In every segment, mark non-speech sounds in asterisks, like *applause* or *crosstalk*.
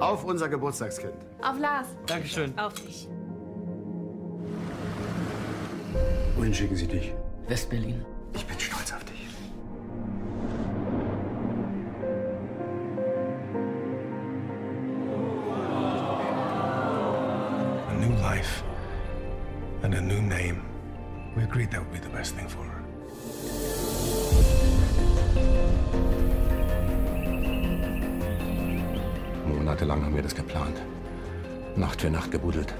Auf unser Geburtstagskind. Auf Lars. Dankeschön. Auf dich. Wohin schicken Sie dich? Westberlin. Ich bin stolz auf dich. Monatelang haben wir das geplant. Nacht für Nacht gebuddelt.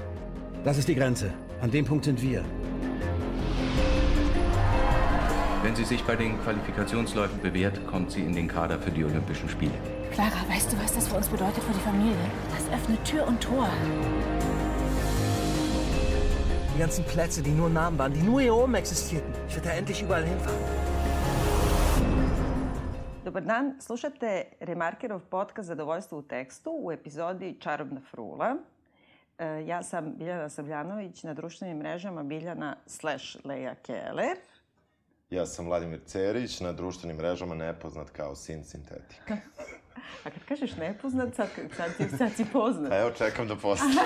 Das ist die Grenze. An dem Punkt sind wir. Wenn sie sich bei den Qualifikationsläufen bewährt, kommt sie in den Kader für die Olympischen Spiele. Clara, weißt du, was das für uns bedeutet für die Familie? Das öffnet Tür und Tor. Die ganzen Plätze, die nur Namen waren, die nur hier oben existierten. Ich werde da endlich überall hinfahren. Dobar dan, slušate Remarkerov podcast Zadovoljstvo u tekstu u epizodi Čarobna frula. E, Ja sam Biljana Savljanović na društvenim mrežama Biljana slash Leja Keller. Ja sam Vladimir Cerić, na društvenim mrežama nepoznat kao sin sintetika. *laughs* A kad kažeš nepoznat, sad, sad, si, sad si poznat. A evo čekam da postane. *laughs*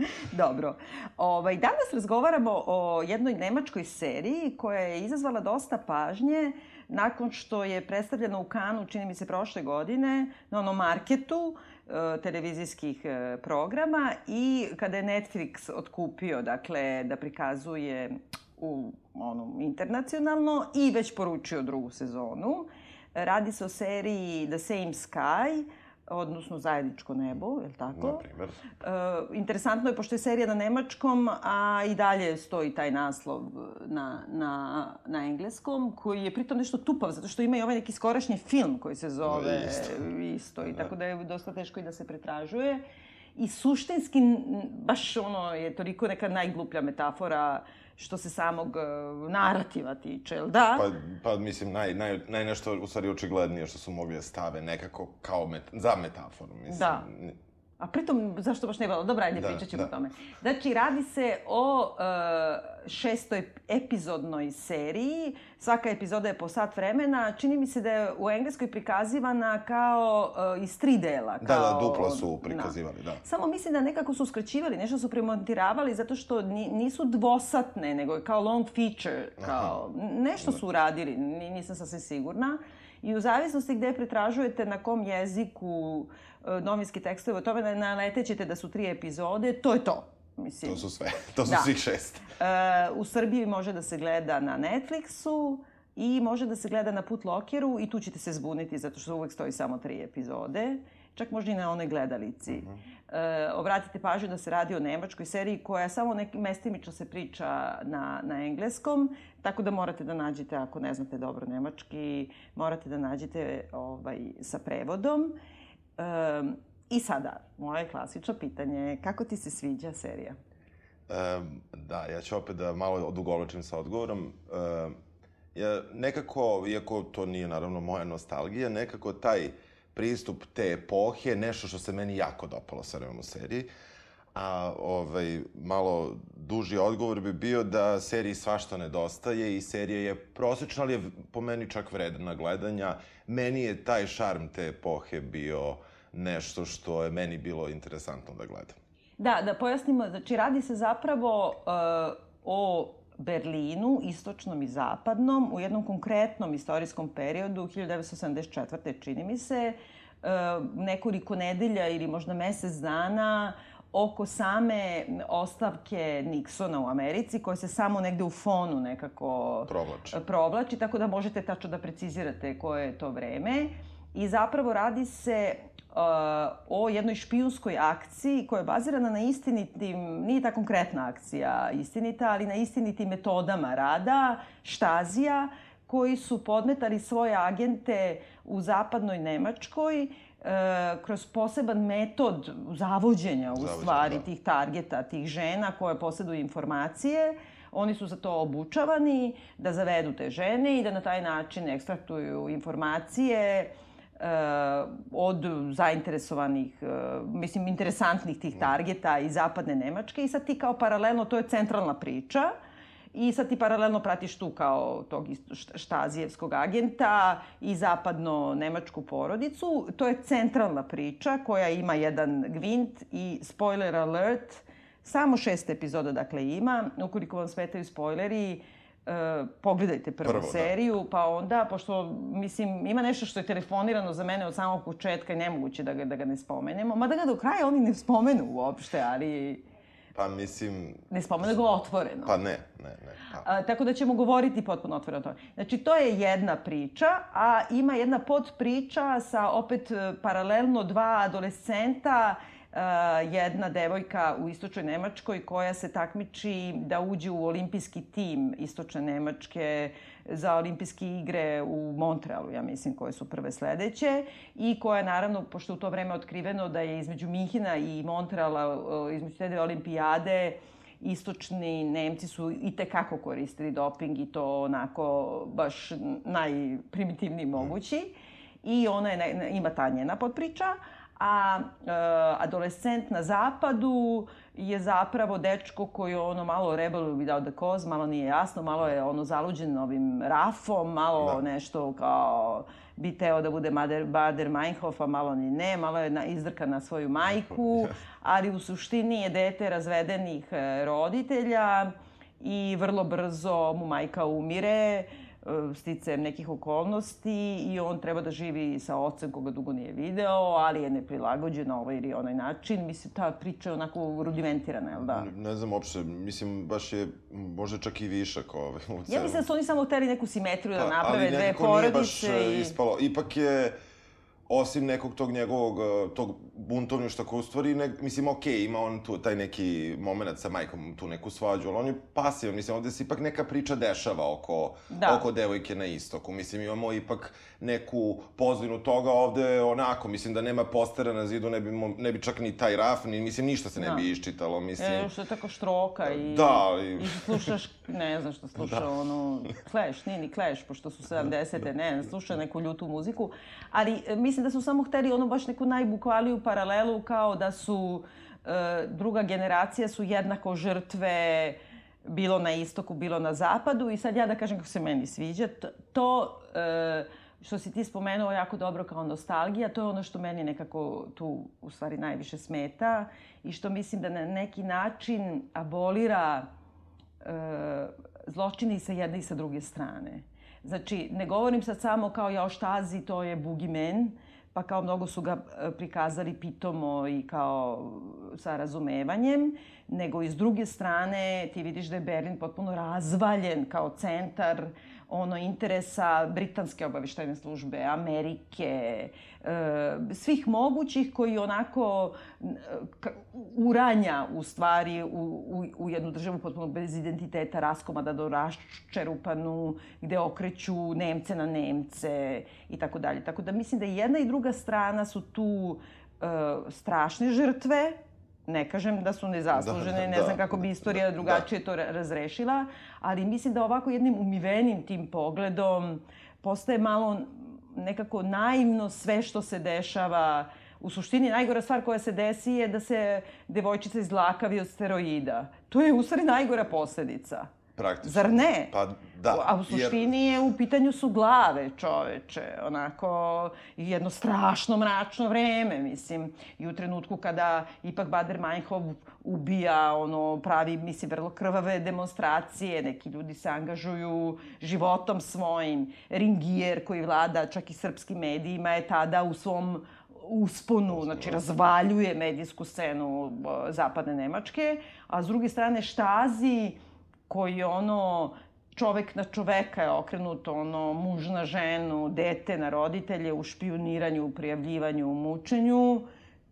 *laughs* Dobro. Ovaj, danas razgovaramo o jednoj nemačkoj seriji koja je izazvala dosta pažnje nakon što je predstavljena u Kanu, čini mi se, prošle godine, na onom marketu e, televizijskih e, programa i kada je Netflix otkupio, dakle, da prikazuje u onom internacionalno i već poručio drugu sezonu. Radi se o seriji The Same Sky, odnosno zajedničko nebo, je li tako? Na primer. E, interesantno je, pošto je serija na nemačkom, a i dalje stoji taj naslov na, na, na engleskom, koji je pritom nešto tupav, zato što ima i ovaj neki skorašnji film koji se zove Da, isto. isto i tako da je dosta teško i da se pretražuje. I suštinski, baš ono, je toliko neka najgluplja metafora što se samog e, narativa tiče, jel da? Pa, pa mislim, naj, naj, naj nešto u stvari očiglednije što su mogli da stave nekako kao met, za metaforu, mislim. Da. A pritom, zašto baš ne bilo? Dobro, ajde, Da, pričat ćemo da. o tome. Znači, radi se o uh, šestoj epizodnoj seriji. Svaka epizoda je po sat vremena. Čini mi se da je u Engleskoj prikazivana kao uh, iz tri dela. Da, Kao, da, duplo su prikazivali, da. Samo mislim da nekako su skraćivali, nešto su premontiravali zato što ni, nisu dvosatne, nego je kao long feature, kao nešto su uradili, ni- nisam sasvim sigurna. I u zavisnosti gde pretražujete na kom jeziku e, novinski tekstovi o tome, naletećete da su tri epizode, to je to. Mislim, To su sve, *laughs* to su Da. svih šest. E, u Srbiji može da se gleda na Netflixu i može da se gleda na Putlokeru i tu ćete se zbuniti zato što uvek stoji samo tri epizode. Čak možda i na onoj gledalici. E, obratite pažnju da se radi o nemačkoj seriji koja samo nekim mestimično se priča na, na engleskom, tako da morate da nađete, ako ne znate dobro nemački, morate da nađete ovaj, sa prevodom. E, I sada, moje klasično pitanje, kako ti se sviđa serija? Um, da, ja ću opet da malo odugovlačim sa odgovorom. Um, ja, nekako, iako to nije naravno moja nostalgija, nekako taj pristup te epohe, nešto što se meni jako dopalo sa u seriji. A ovaj, malo duži odgovor bi bio da seriji svašta nedostaje i serija je prosječna, ali je po meni čak vredna gledanja. Meni je taj šarm te epohe bio nešto što je meni bilo interesantno da gledam. Da, da pojasnimo, znači radi se zapravo uh, o Berlinu, istočnom i zapadnom, u jednom konkretnom istorijskom periodu, 1974. čini mi se, uh, nekoliko nedelja ili možda mesec dana oko same ostavke Nixona u Americi, koja se samo negde u fonu nekako Provlači. provlači, tako da možete tačno da precizirate koje je to vreme. I zapravo radi se uh, o jednoj špijunskoj akciji koja je bazirana na istinitim, nije ta konkretna akcija istinita, ali na istinitim metodama rada, štazija, koji su podmetali svoje agente u zapadnoj Nemačkoj e, kroz poseban metod zavođenja u Zavođenja, stvari da. tih targeta, tih žena koje poseduju informacije. Oni su za to obučavani da zavedu te žene i da na taj način ekstraktuju informacije e, od zainteresovanih, e, mislim, interesantnih tih targeta iz zapadne Nemačke i sad ti kao paralelno, to je centralna priča I sad ti paralelno pratiš tu kao tog štazijevskog agenta i zapadno-nemačku porodicu. To je centralna priča koja ima jedan gvint i spoiler alert, samo šest epizoda dakle ima. Ukoliko vam smetaju spoileri, e, pogledajte prvu, Prvo, da. seriju, pa onda, pošto, mislim, ima nešto što je telefonirano za mene od samog početka i nemoguće da ga, da ga ne spomenemo. Mada ga do kraja oni ne spomenu uopšte, ali Pa mislim, ne spomenu ga otvoreno. pa ne, ne, ne. Pa. A, tako da ćemo govoriti potpuno otvoreno o tome. Znači, to je jedna priča, a ima jedna podpriča sa opet e, paralelno dva adolescenta, jedna devojka u istočnoj Nemačkoj koja se takmiči da uđe u olimpijski tim istočne Nemačke za olimpijske igre u Montrealu, ja mislim, koje su prve sledeće i koja naravno, pošto u to vreme otkriveno da je između Minhina i Montreala, e, između te dve olimpijade, istočni Nemci su i tekako koristili doping i to onako baš najprimitivniji mogući. I ona je, ima ta njena podpriča. A e, adolescent na zapadu je zapravo dečko koji je ono malo rebel without the cause, malo nije jasno, malo je ono zaluđen ovim rafom, malo Da. nešto kao bi teo da bude Bader, Bader Meinhof, a malo ni ne, malo je na, izdrkan na svoju majku, ali u suštini je dete razvedenih e, roditelja i vrlo brzo mu majka umire, sticajem nekih okolnosti i on treba da živi sa ocem koga dugo nije video, ali je neprilagođen na ovaj ili onaj način. Mislim, ta priča je onako rudimentirana, jel da? Ne znam uopšte, mislim, baš je možda čak i višak ovaj, u Ja mislim da su oni samo hteli neku simetriju da naprave, ali dve nekako nije baš porodice e, i... ispalo. Ipak je, osim nekog tog njegovog, e, tog buntovništva koji u stvari, ne, mislim, okej, ima on tu taj neki moment sa majkom, tu neku svađu, ali on je pasivan, mislim, ovde se ipak neka priča dešava oko, Da. oko devojke na istoku. Mislim, imamo ipak neku pozadinu toga ovde, onako, mislim da nema postera na zidu, ne bi, ne bi čak ni taj raf, ni, mislim, ništa se ne Da. bi iščitalo, mislim. E, što je tako štroka i... Da, i- I slušaš, ne znam što sluša, *laughs* da. ono, Clash, nije ni Clash, pošto su 70-te, ne, ne sluša neku ljutu muziku. Ali e, mislim da su samo hteli ono baš neku najbukvaliju paralelu kao da su e, druga generacija su jednako žrtve bilo na istoku, bilo na zapadu i sad ja da kažem kako se meni sviđa, to, to e, što si ti spomenuo jako dobro kao nostalgija, to je ono što meni nekako tu u stvari najviše smeta i što mislim da na neki način abolira e, zločine i sa jedne i sa druge strane. Znači, ne govorim sad samo kao ja o štazi, to je Boogeyman, pa kao mnogo su ga e, prikazali pitomo i kao sa razumevanjem, nego i s druge strane ti vidiš da je Berlin potpuno razvaljen kao centar ono interesa britanske obaveštajne službe, Amerike, e, svih mogućih koji onako e, ka- uranja u stvari u, u, u jednu državu potpuno bez identiteta, raskomada do raščerupanu, gde okreću Nemce na Nemce i tako dalje. Tako da mislim da i jedna i druga strana su tu e, strašne žrtve, ne kažem da su nezaslužene, Da, da, ne da. znam kako bi istorija drugačije to ra- razrešila, ali mislim da ovako jednim umivenim tim pogledom postaje malo nekako naivno sve što se dešava. U suštini najgora stvar koja se desi je da se devojčica izlakavi od steroida. To je u stvari najgora posledica. Praktično. Zar ne? Pa da. A u suštini je u pitanju su glave čoveče, onako jedno strašno mračno vreme, mislim. I u trenutku kada ipak Bader Meinhof ubija, ono, pravi, mislim, vrlo krvave demonstracije, neki ljudi se angažuju životom svojim. Ringier koji vlada čak i srpskim medijima je tada u svom usponu, znači razvaljuje medijsku scenu zapadne Nemačke, a s druge strane Štazi, koji ono čovek na čoveka je okrenut, ono, muž na ženu, dete na roditelje, u špioniranju, u prijavljivanju, u mučenju.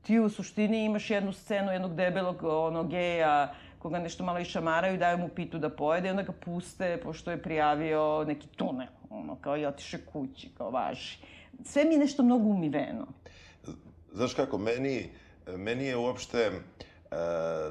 Ti u suštini imaš jednu scenu jednog debelog ono, geja koga nešto malo išamaraju, daju mu pitu da pojede i onda ga puste pošto je prijavio neki tunel, ono, kao i otiše kući, kao važi. Sve mi je nešto mnogo umiveno. Znaš kako, meni, meni je uopšte, e,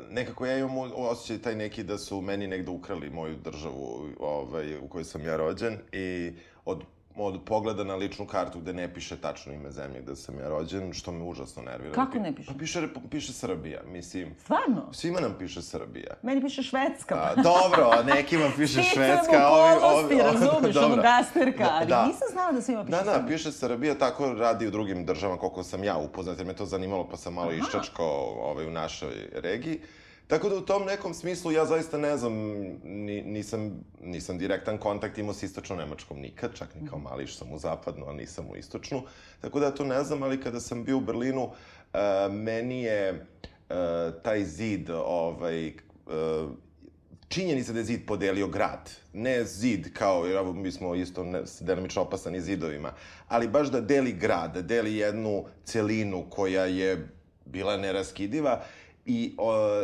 nekako ja imam osjećaj taj neki da su meni negde ukrali moju državu ovaj, u kojoj sam ja rođen i od od pogleda na ličnu kartu gde ne piše tačno ime zemlje gde sam ja rođen, što me užasno nervira. Kako ne piše? Pa piše, piše Srbija, mislim. Stvarno? Svima nam piše Srbija. Meni piše Švedska. A, dobro, nekima piše *laughs* Švedska, ovi... okolnosti, ovi, razumeš, ono dobro. gasterka, ali Da. nisam znala da svima piše Da, da, piše Srbija, tako radi u drugim državama, koliko sam ja upoznat, jer me to zanimalo, pa sam malo iščačkao ovaj, u našoj regiji. Tako da u tom nekom smislu ja zaista ne znam, ni, nisam, nisam direktan kontakt imao s istočno-nemačkom nikad, čak ni kao mali išao sam u zapadnu, a nisam u istočnu. Tako da ja to ne znam, ali kada sam bio u Berlinu, uh, meni je uh, taj zid, ovaj, uh, činjenica da je zid podelio grad. Ne zid kao, jer evo mi smo isto ne, delimično opasani zidovima, ali baš da deli grad, da deli jednu celinu koja je bila neraskidiva i o,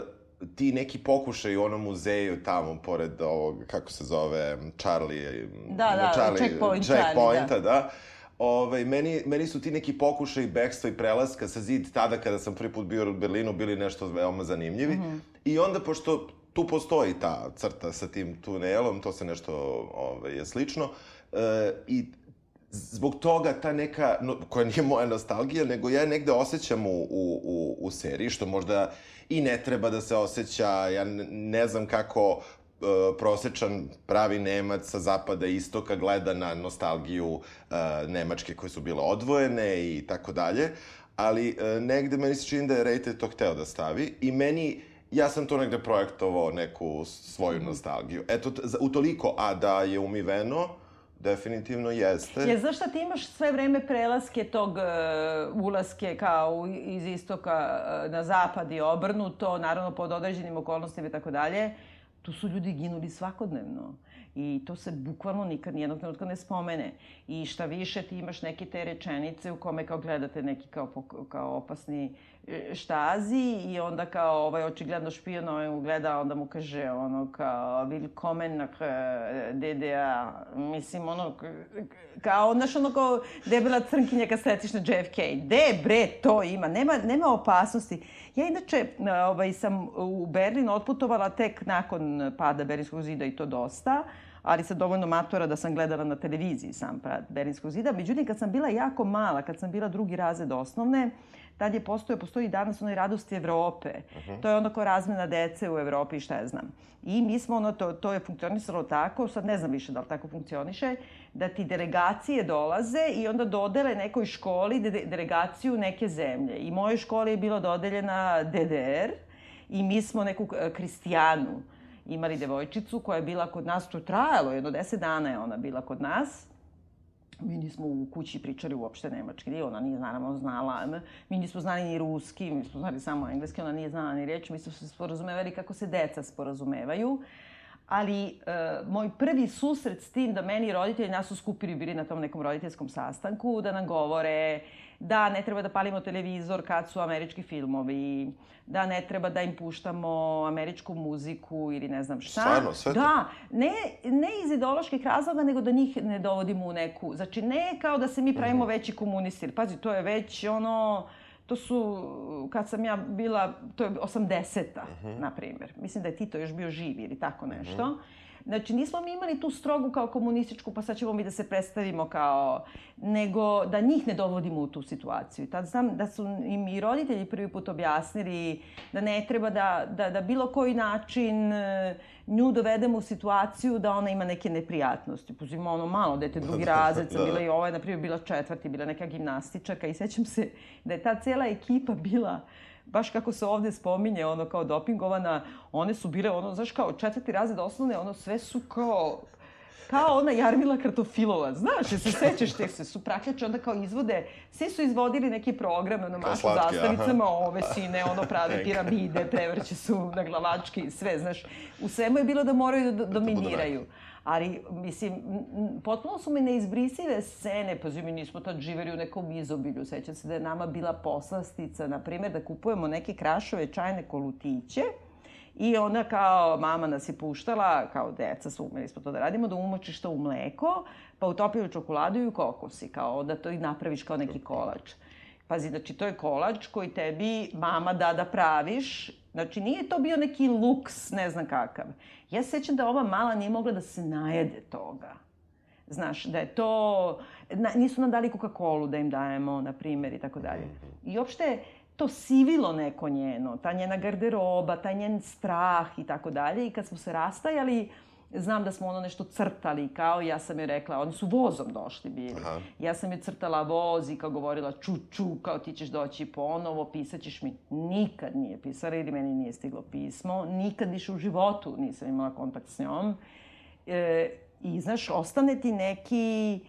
ti neki pokušaj u onom muzeju tamo, pored ovog, kako se zove, Charlie... Da, da, Charlie, Checkpoint Charlie, Checkpointa, da. Ovaj, meni, meni su ti neki pokušaj bekstva i prelaska sa zid tada kada sam prvi put bio u Berlinu bili nešto veoma zanimljivi. I onda, pošto tu postoji ta crta sa tim tunelom, to se nešto ovaj, je slično, e, i zbog toga ta neka, no, koja nije moja nostalgija, nego ja negde osjećam u, u, u, u seriji, što možda i ne treba da se osjeća, ja ne, znam kako e, prosečan pravi Nemac sa zapada i istoka gleda na nostalgiju e, Nemačke koje su bile odvojene i tako dalje, ali e, negde meni se čini da je Rated to hteo da stavi i meni ja sam to negde projektovao neku svoju nostalgiju. Eto, utoliko, a da je umiveno, definitivno jeste. Jer znaš šta, ti imaš sve vreme prelaske tog uh, ulaske kao iz istoka uh, na zapad i obrnuto, naravno pod određenim okolnostima i tako dalje. Tu su ljudi ginuli svakodnevno. I to se bukvalno nikad nijednog trenutka ne spomene. I šta više, ti imaš neke te rečenice u kome kao gledate neki kao, kao opasni e, štazi i onda kao ovaj očigledno špion ovaj mu gleda, onda mu kaže ono kao willkommen nach eh, DDA. Mislim ono kao, znaš ono kao debela crnkinja kad setiš na JFK. De bre, to ima, nema, nema opasnosti. Ja inače ovaj, sam u Berlin otputovala tek nakon pada Berlinskog zida i to dosta ali sa dovoljno matora da sam gledala na televiziji sam pad Berlinskog zida. Međutim, kad sam bila jako mala, kad sam bila drugi razred osnovne, tad je postojao, postoji danas onaj radosti Evrope. To je ono ko razmena dece u Evropi i šta ja znam. I mi smo ono, to, to je funkcionisalo tako, sad ne znam više da li tako funkcioniše, da ti delegacije dolaze i onda dodele nekoj školi de, delegaciju neke zemlje. I mojoj školi je bilo dodeljena DDR i mi smo neku e, kristijanu imali devojčicu koja je bila kod nas, to trajalo, jedno deset dana je ona bila kod nas. Mi nismo u kući pričali uopšte nemački, ona nije naravno znala, mi nismo znali ni ruski, mi smo znali samo engleski, ona nije znala ni reč, mi smo se sporazumevali kako se deca sporazumevaju. Ali e, moj prvi susret s tim da meni roditelji nas su skupili, bili na tom nekom roditeljskom sastanku, da nam govore da ne treba da palimo televizor kad su američki filmovi, da ne treba da im puštamo američku muziku ili ne znam šta. Stvarno, sve to? Da, ne, ne iz ideoloških razloga, nego da njih ne dovodimo u neku... Znači, ne kao da se mi pravimo veći komunisti. Pazi, to je već ono... To su, kad sam ja bila, to je 80-a, na primjer. Mislim da je Tito još bio živ ili tako nešto. Znači, nismo mi imali tu strogu kao komunističku, pa sad ćemo mi da se predstavimo kao... Nego da njih ne dovodimo u tu situaciju. Tad znam da su im i roditelji prvi put objasnili da ne treba da, da, da bilo koji način e, nju dovedemo u situaciju da ona ima neke neprijatnosti. Puzimo ono malo dete, *laughs* drugi razred, sam bila i ova na primjer, bila četvrti, bila neka gimnastičarka i sećam se da je ta cela ekipa bila baš kako se ovde spominje, ono kao dopingovana, one su bile ono, znaš kao četvrti razred osnovne, ono sve su kao kao ona Jarmila Kartofilova, znaš, se sećaš te se su prakljače, onda kao izvode, svi su izvodili neki program, ono, mašu slatki, zastavicama, ove sine, ono, prave piramide, prevrće su na glavački i sve, znaš. U svemu je bilo da moraju da dominiraju. Ali, mislim, potpuno su mi neizbrisive scene, pazi, mi nismo tad živeli u nekom izobilju, sećam se da je nama bila poslastica, na primjer, da kupujemo neke krašove čajne kolutiće, I ona kao, mama nas je puštala, kao deca su umeli smo to da radimo, da umočiš to u mleko, pa utopio u čokoladu i u kokosi, kao da to i napraviš kao neki kolač. Pazi, znači to je kolač koji tebi mama da da praviš, znači nije to bio neki luks, ne znam kakav. Ja se sećam da ova mala nije mogla da se najede toga. Znaš, da je to... Na, nisu nam dali Coca-Cola da im dajemo, na primjer, i tako dalje. I uopšte, to sivilo neko njeno, ta njena garderoba, taj njen strah i tako dalje. I kad smo se rastajali, znam da smo ono nešto crtali, kao ja sam joj rekla, oni su vozom došli bili. Aha. Ja sam joj crtala voz i kao govorila ču ču, kao ti ćeš doći ponovo, pisaćeš mi. Nikad nije pisala ili meni nije stiglo pismo, nikad više u životu nisam imala kontakt s njom. E, I znaš, ostane ti neki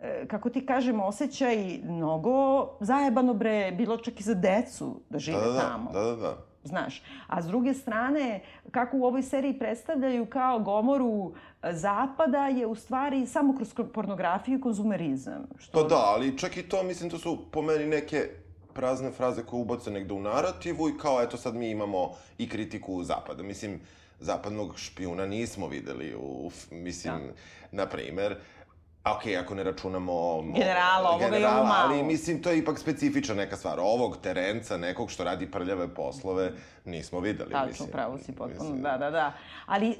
e, kako ti kažem, osjećaj mnogo zajebano bre, bilo čak i za decu da žive Da, da, da, tamo. da, da, da. Znaš, a s druge strane, kako u ovoj seriji predstavljaju kao gomoru e, zapada je u stvari samo kroz pornografiju i konzumerizam. Što Pa da, ali čak i to, mislim, to su po meni neke prazne fraze koje ubace negde u narativu i kao, eto, sad mi imamo i kritiku Zapada. Mislim, zapadnog špijuna nismo videli u, mislim, na primer, A okej, ako ne računamo... mo- Generala, ovoga generala, ovu malu. Ali mislim, to je ipak specifična neka stvar. Ovog terenca, nekog što radi prljave poslove, nismo videli. Tačno, mislim. pravo si potpuno, Mislim, da, da, da. Ali e,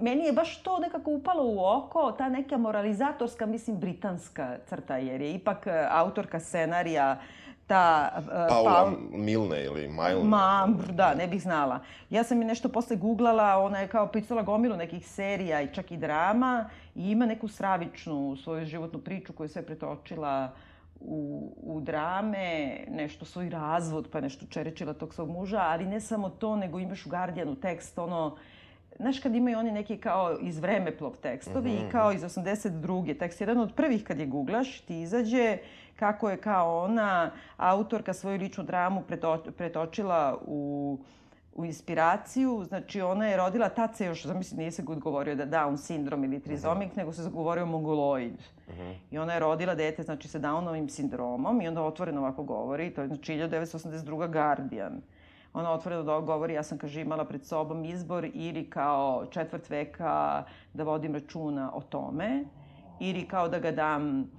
meni je baš to nekako upalo u oko, ta neka moralizatorska, mislim, britanska crta, jer je ipak e, autorka scenarija ta... e, Paula Paul- Milne ili Milne. Ma, da, ne bih znala. Ja sam je nešto posle googlala, ona je kao pisala gomilu nekih serija i čak i drama i ima neku stravičnu svoju životnu priču koju je sve pretočila u, u drame, nešto svoj razvod, pa nešto čerečila tog svog muža, ali ne samo to, nego imaš u Guardianu tekst, ono, Znaš, kad imaju oni neki kao iz vremeplov tekstovi i kao iz 82. tekst, jedan od prvih kad je googlaš, ti izađe kako je kao ona, autorka, svoju ličnu dramu preto, pretočila u u inspiraciju, znači ona je rodila, tad se još, zamisli, nije se govorio da Down sindrom ili trizomik, nego se govorio mongoloid. I ona je rodila dete, znači, sa Downovim sindromom i onda otvoreno ovako govori, to je znači 1982. Guardian. Ona otvoreno govori, ja sam, kaže, imala pred sobom izbor ili kao četvrt veka da vodim računa o tome, ili kao da ga dam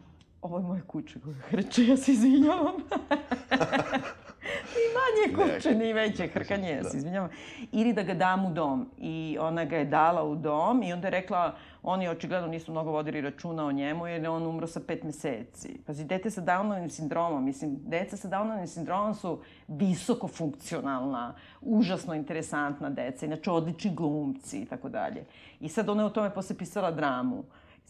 ovo je moje kuće koje hrče, ja se izvinjavam. *laughs* I manje kuće, ni veće hrkanje, ja se izvinjavam. Ili da ga dam u dom. I ona ga je dala u dom i onda je rekla, oni očigledno nisu mnogo vodili računa o njemu jer je on umro sa pet meseci. Pazi, dete sa Downovim sindromom, mislim, deca sa Downovim sindromom su visoko funkcionalna, užasno interesantna deca, inače odlični glumci i tako dalje. I sad ona je o tome posle pisala dramu.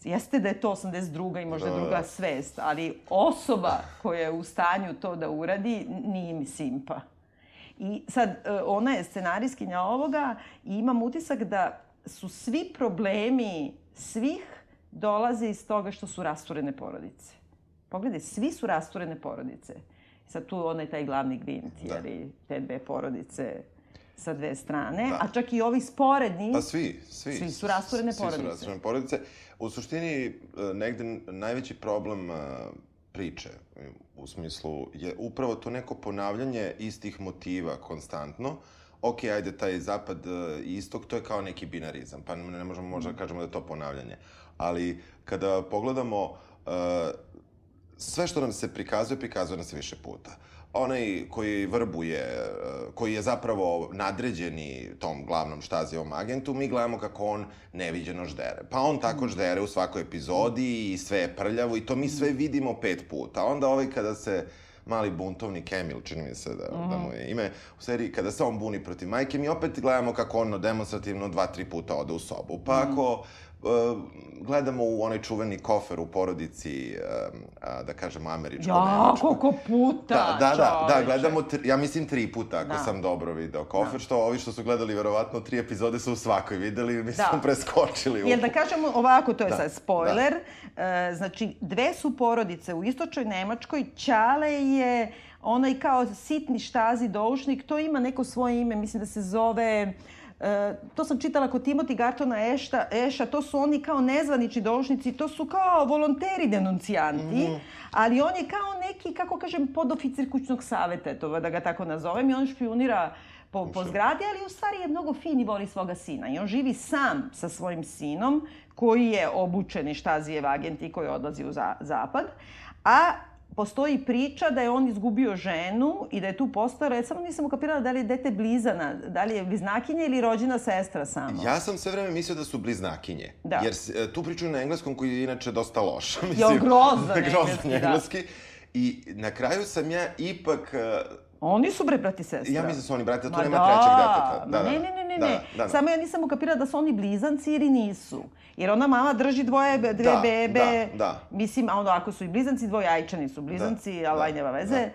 Jeste da je to 82. i možda Da, druga svest, ali osoba koja je u stanju to da uradi nije mi simpa. I sad, e, ona je scenarijskinja ovoga i imam utisak da su svi problemi svih dolaze iz toga što su rasturene porodice. Pogledaj, svi su rasturene porodice. Sad tu onaj taj glavni gvint, Da. jer i te dve porodice sa dve strane, Da. a čak i ovi sporedni... Pa svi, svi. Svi su rasturene Svi porodice. su rasturene porodice. U suštini, e, negde najveći problem e, priče, u smislu, je upravo to neko ponavljanje istih motiva konstantno. Ok, ajde, taj zapad e, i istok, to je kao neki binarizam, pa ne možemo možda da kažemo da je to ponavljanje. Ali kada pogledamo sve što nam se prikazuje, prikazuje nam se više puta. Onaj koji vrbuje, e, koji je zapravo nadređeni tom glavnom štazijevom agentu, mi gledamo kako on neviđeno ždere. Pa on tako ždere u svakoj epizodi i sve je prljavo i to mi sve vidimo pet puta. Onda ovaj kada se mali buntovnik Emil, čini mi se da, da mu je ime, u seriji kada se on buni protiv majke, mi opet gledamo kako on demonstrativno dva, tri puta ode u sobu. Pa ako e, gledamo u onaj čuveni kofer u porodici, e, a, da kažemo, američko Ja, koliko puta, Da, da, da, da, gledamo, tri, ja mislim tri puta, ako Da. sam dobro video kofer, što ovi što su gledali verovatno tri epizode su u svakoj videli, mi Da. smo preskočili. Jel da kažemo ovako, to je Da, sad spoiler, e, znači dve su porodice u istočnoj Nemačkoj, Ćale je onaj kao sitni štazi doušnik, to ima neko svoje ime, mislim da se zove... E, to sam čitala kod Timothy Gartona Ešta, Eša, to su oni kao nezvanični doušnici, to su kao volonteri denuncijanti, ali on je kao neki, kako kažem, podoficir kućnog saveta, eto, da ga tako nazovem, i on špionira po, po zgradi, ali u stvari je mnogo fin i voli svoga sina. I on živi sam sa svojim sinom, koji je obučeni štazijev agent i koji odlazi u za, zapad. A postoji priča da je on izgubio ženu i da je tu postao, ja samo nisam ukapirala da li je dete blizana, da li je bliznakinja ili rođena sestra samo. Ja sam sve vreme mislio da su bliznakinje. Da. Jer e, tu pričaju na engleskom koji je inače dosta loš. *laughs* Jo, grozan grozan engleski, da. engleski. I na kraju sam ja ipak... Oni su bre brati i sestra. Ja mislim da su oni brati, da tu Ma nema da, trećeg deteta. ma ne, ne, ne, ne, Da, ne. da, da. Samo ja nisam ukapirala da su oni blizanci ili nisu. Jer ona mama drži dvoje, dve Da, bebe. da, da. Mislim, a onda ako su i blizanci, dvojajčani su blizanci, Da, ali da, nema veze.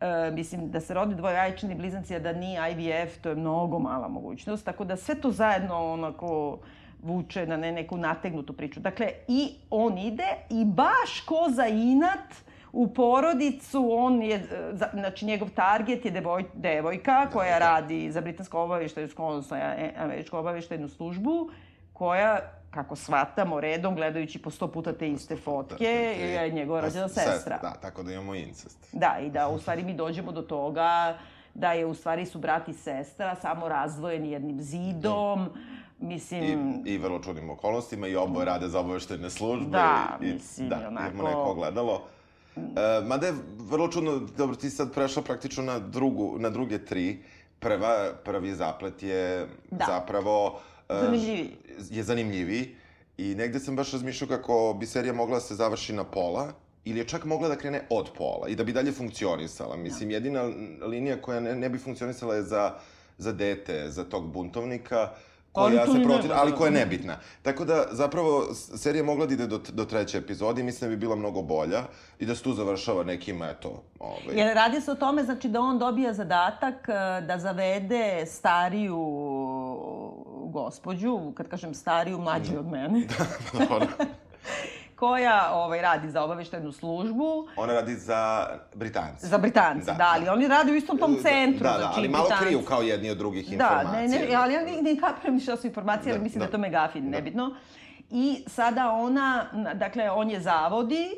E, mislim, da se rodi dvojajčani blizanci, a da nije IVF, to je mnogo mala mogućnost. Tako da sve to zajedno onako vuče na ne, neku nategnutu priču. Dakle, i on ide i baš ko za inat u porodicu, on je, e, znači njegov target je devoj, devojka koja radi za britansko obavještajnu, odnosno e, američku obavještajnu službu, koja kako shvatamo redom, gledajući po sto puta te iste fotke, je njegova rođena sestra. Da, tako da imamo incest. Da, i da u stvari mi dođemo do toga da je u stvari su brat i sestra samo razdvojeni jednim zidom. Mislim, I, I vrlo čudnim okolnostima i oboje rade za obaveštene službe. Da, i, mislim, da, onako- imamo neko ogledalo. E, mada je vrlo čudno, dobro, ti sad prešla praktično na, drugu, na druge tri. Prva, prvi zaplet je Da. zapravo... e, Zanimljiviji. Je zanimljiviji. I negde sam baš razmišljao kako bi serija mogla da se završi na pola, ili je čak mogla da krene od pola i da bi dalje funkcionisala. Mislim, jedina linija koja ne, ne bi funkcionisala je za, za dete, za tog buntovnika, Ali koja to se protiv, ali da. koja je nebitna. Tako da, zapravo, serija mogla da ide do, do treće epizode i mislim da bi bila mnogo bolja i da se tu završava nekim, eto, ovaj... Jer radi se o tome znači da on dobija zadatak e, da zavede stariju gospođu, kad kažem stariju, mlađu od mene, *laughs* Dobro. *laughs* koja ovaj, radi za obaveštajnu službu. Ona radi za Britance. Za Britance, da, Da, ali oni rade u istom tom centru. Da, da, znači, ali malo Britanci- kriju kao jedni od drugih Da, informacija. ne, ne, ali ja ne, ne kapiram šta su informacije, ali Da, mislim da, da. je to megafin, nebitno. I sada ona, na- dakle, on je zavodi,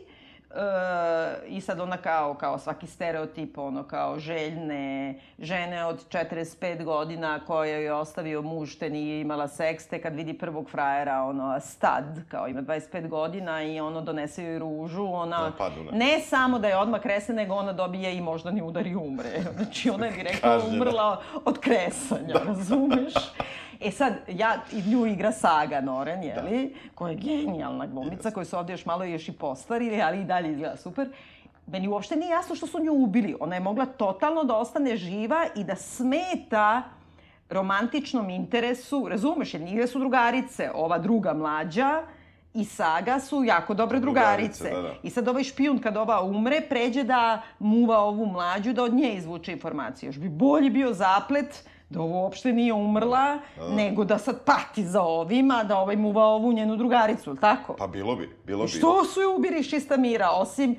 i sad ona kao, kao svaki stereotip, ono kao željne žene od 45 godina koja je ostavio muž te nije imala seks, te kad vidi prvog frajera, ono, stad, kao ima 25 godina i ono donese joj ružu, ona Da, ne samo da je odmah krese, nego ona dobije i moždani udar i umre. *laughs* Znači ona je direktno Kažnjena. umrla od kresanja, razumeš? *laughs* E sad, ja, i nju igra Saga Noren, jeli, koja je genijalna glumica, koju su ovdje još malo još i postvarili, ali i dalje izgleda super. Meni uopšte nije jasno što su nju ubili. Ona je mogla totalno da ostane živa i da smeta romantičnom interesu, razumeš, jer njih su drugarice, ova druga mlađa i Saga su jako dobre drugarice. Drugarice, da, da. I sad ovaj špijun kad ova umre, pređe da muva ovu mlađu, da od nje izvuče informacije. Još bi bolji bio zaplet da ovo uopšte nije umrla, nego da sad pati za ovima, da ovaj muva ovu njenu drugaricu, ili tako? Pa bilo bi, bilo bi. Što su je ubili iz čista mira, osim...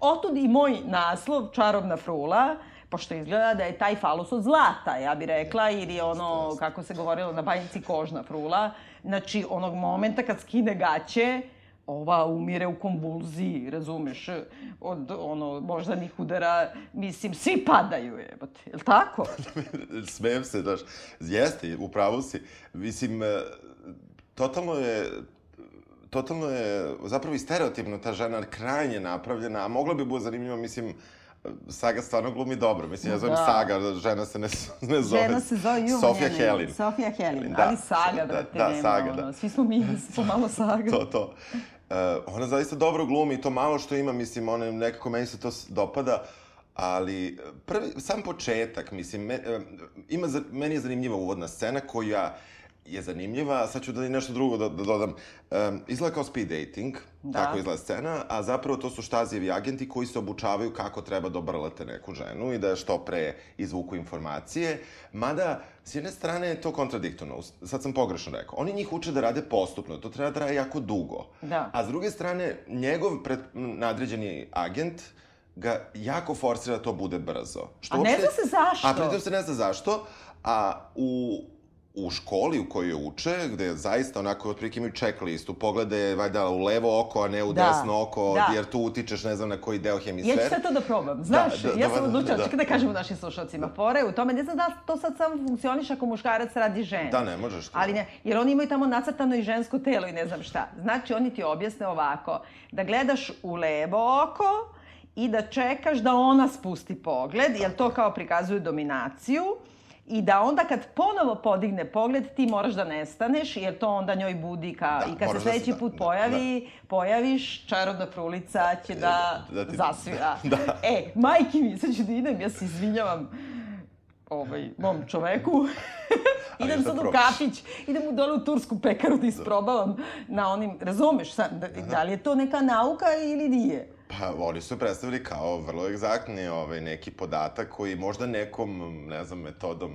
Otud i moj naslov, Čarobna frula, pošto izgleda da je taj falus od zlata, ja bih rekla, ili ono, kako se govorilo na bajnici, kožna frula. Znači, onog momenta kad skine gaće, ova umire u konvulziji, razumeš, od ono, moždanih udara, mislim, svi padaju, jebote, je li tako? *laughs* Smejem se, znaš. Jeste, u pravu si. Mislim, e, totalno je totalno je zapravo i stereotipno ta žena krajnje napravljena, a mogla bi bude zanimljiva, mislim, Saga stvarno glumi dobro. Mislim, ja zovem Da. Saga, žena se ne, ne zove... Žena se zove ju, ne, ne, Helin. Sofija Helin, Da, ali Saga, da, brate, da, nema, Saga, ono, da. svi smo mi pomalo Saga. *laughs* to, to. Uh, ona zaista dobro glumi to malo što ima, mislim, ona nekako meni se to dopada, ali prvi, sam početak, mislim, me, e, ima, meni je zanimljiva uvodna scena koja je zanimljiva, a sad ću da i nešto drugo da, da dodam. Um, izgleda kao speed dating, Da. tako izgleda scena, a zapravo to su štazijevi agenti koji se obučavaju kako treba da obrlate neku ženu i da što pre izvuku informacije, mada s jedne strane je to kontradiktorno, sad sam pogrešno rekao. Oni njih uče da rade postupno, to treba da traje jako dugo. Da. A s druge strane, njegov pred, nadređeni agent ga jako forsira da to bude brzo. Što A ne zna se zašto. A pritom se ne zna zašto, a u u školi u kojoj uče, gde zaista onako otprilike imaju checklistu, poglede valjda u levo oko, a ne u Da, desno oko, da. jer tu utičeš ne znam na koji deo Ja hemisfere. ću sve to da probam. Znaš, Da, da, ja da, sam da, odlučila, da. čekaj da kažemo našim slušalcima. Fora je u tome, ne znam da li to sad samo funkcioniš ako muškarac radi ženu. Da, ne možeš to. Ali ne, jer oni imaju tamo nacrtano i žensko telo i ne znam šta. Znači, oni ti objasne ovako, da gledaš u levo oko i da čekaš da ona spusti pogled, jer to kao prikazuje dominaciju, i da onda kad ponovo podigne pogled, ti moraš da nestaneš, jer to onda njoj budi ka... Da, I kad se da sledeći se- put da, pojavi, pojaviš, čarobna frulica će da, da ti- zasvira. *laughs* Da. E, majke mi, sad ću da idem, ja se izvinjavam ovaj, mom čoveku. idem sad u kafić, idem u dole u tursku pekaru da isprobavam na onim, razumeš, sad, da, da li je to neka nauka ili nije? Pa, oni su predstavili kao vrlo egzaktni ovaj, neki podatak koji možda nekom, ne znam, metodom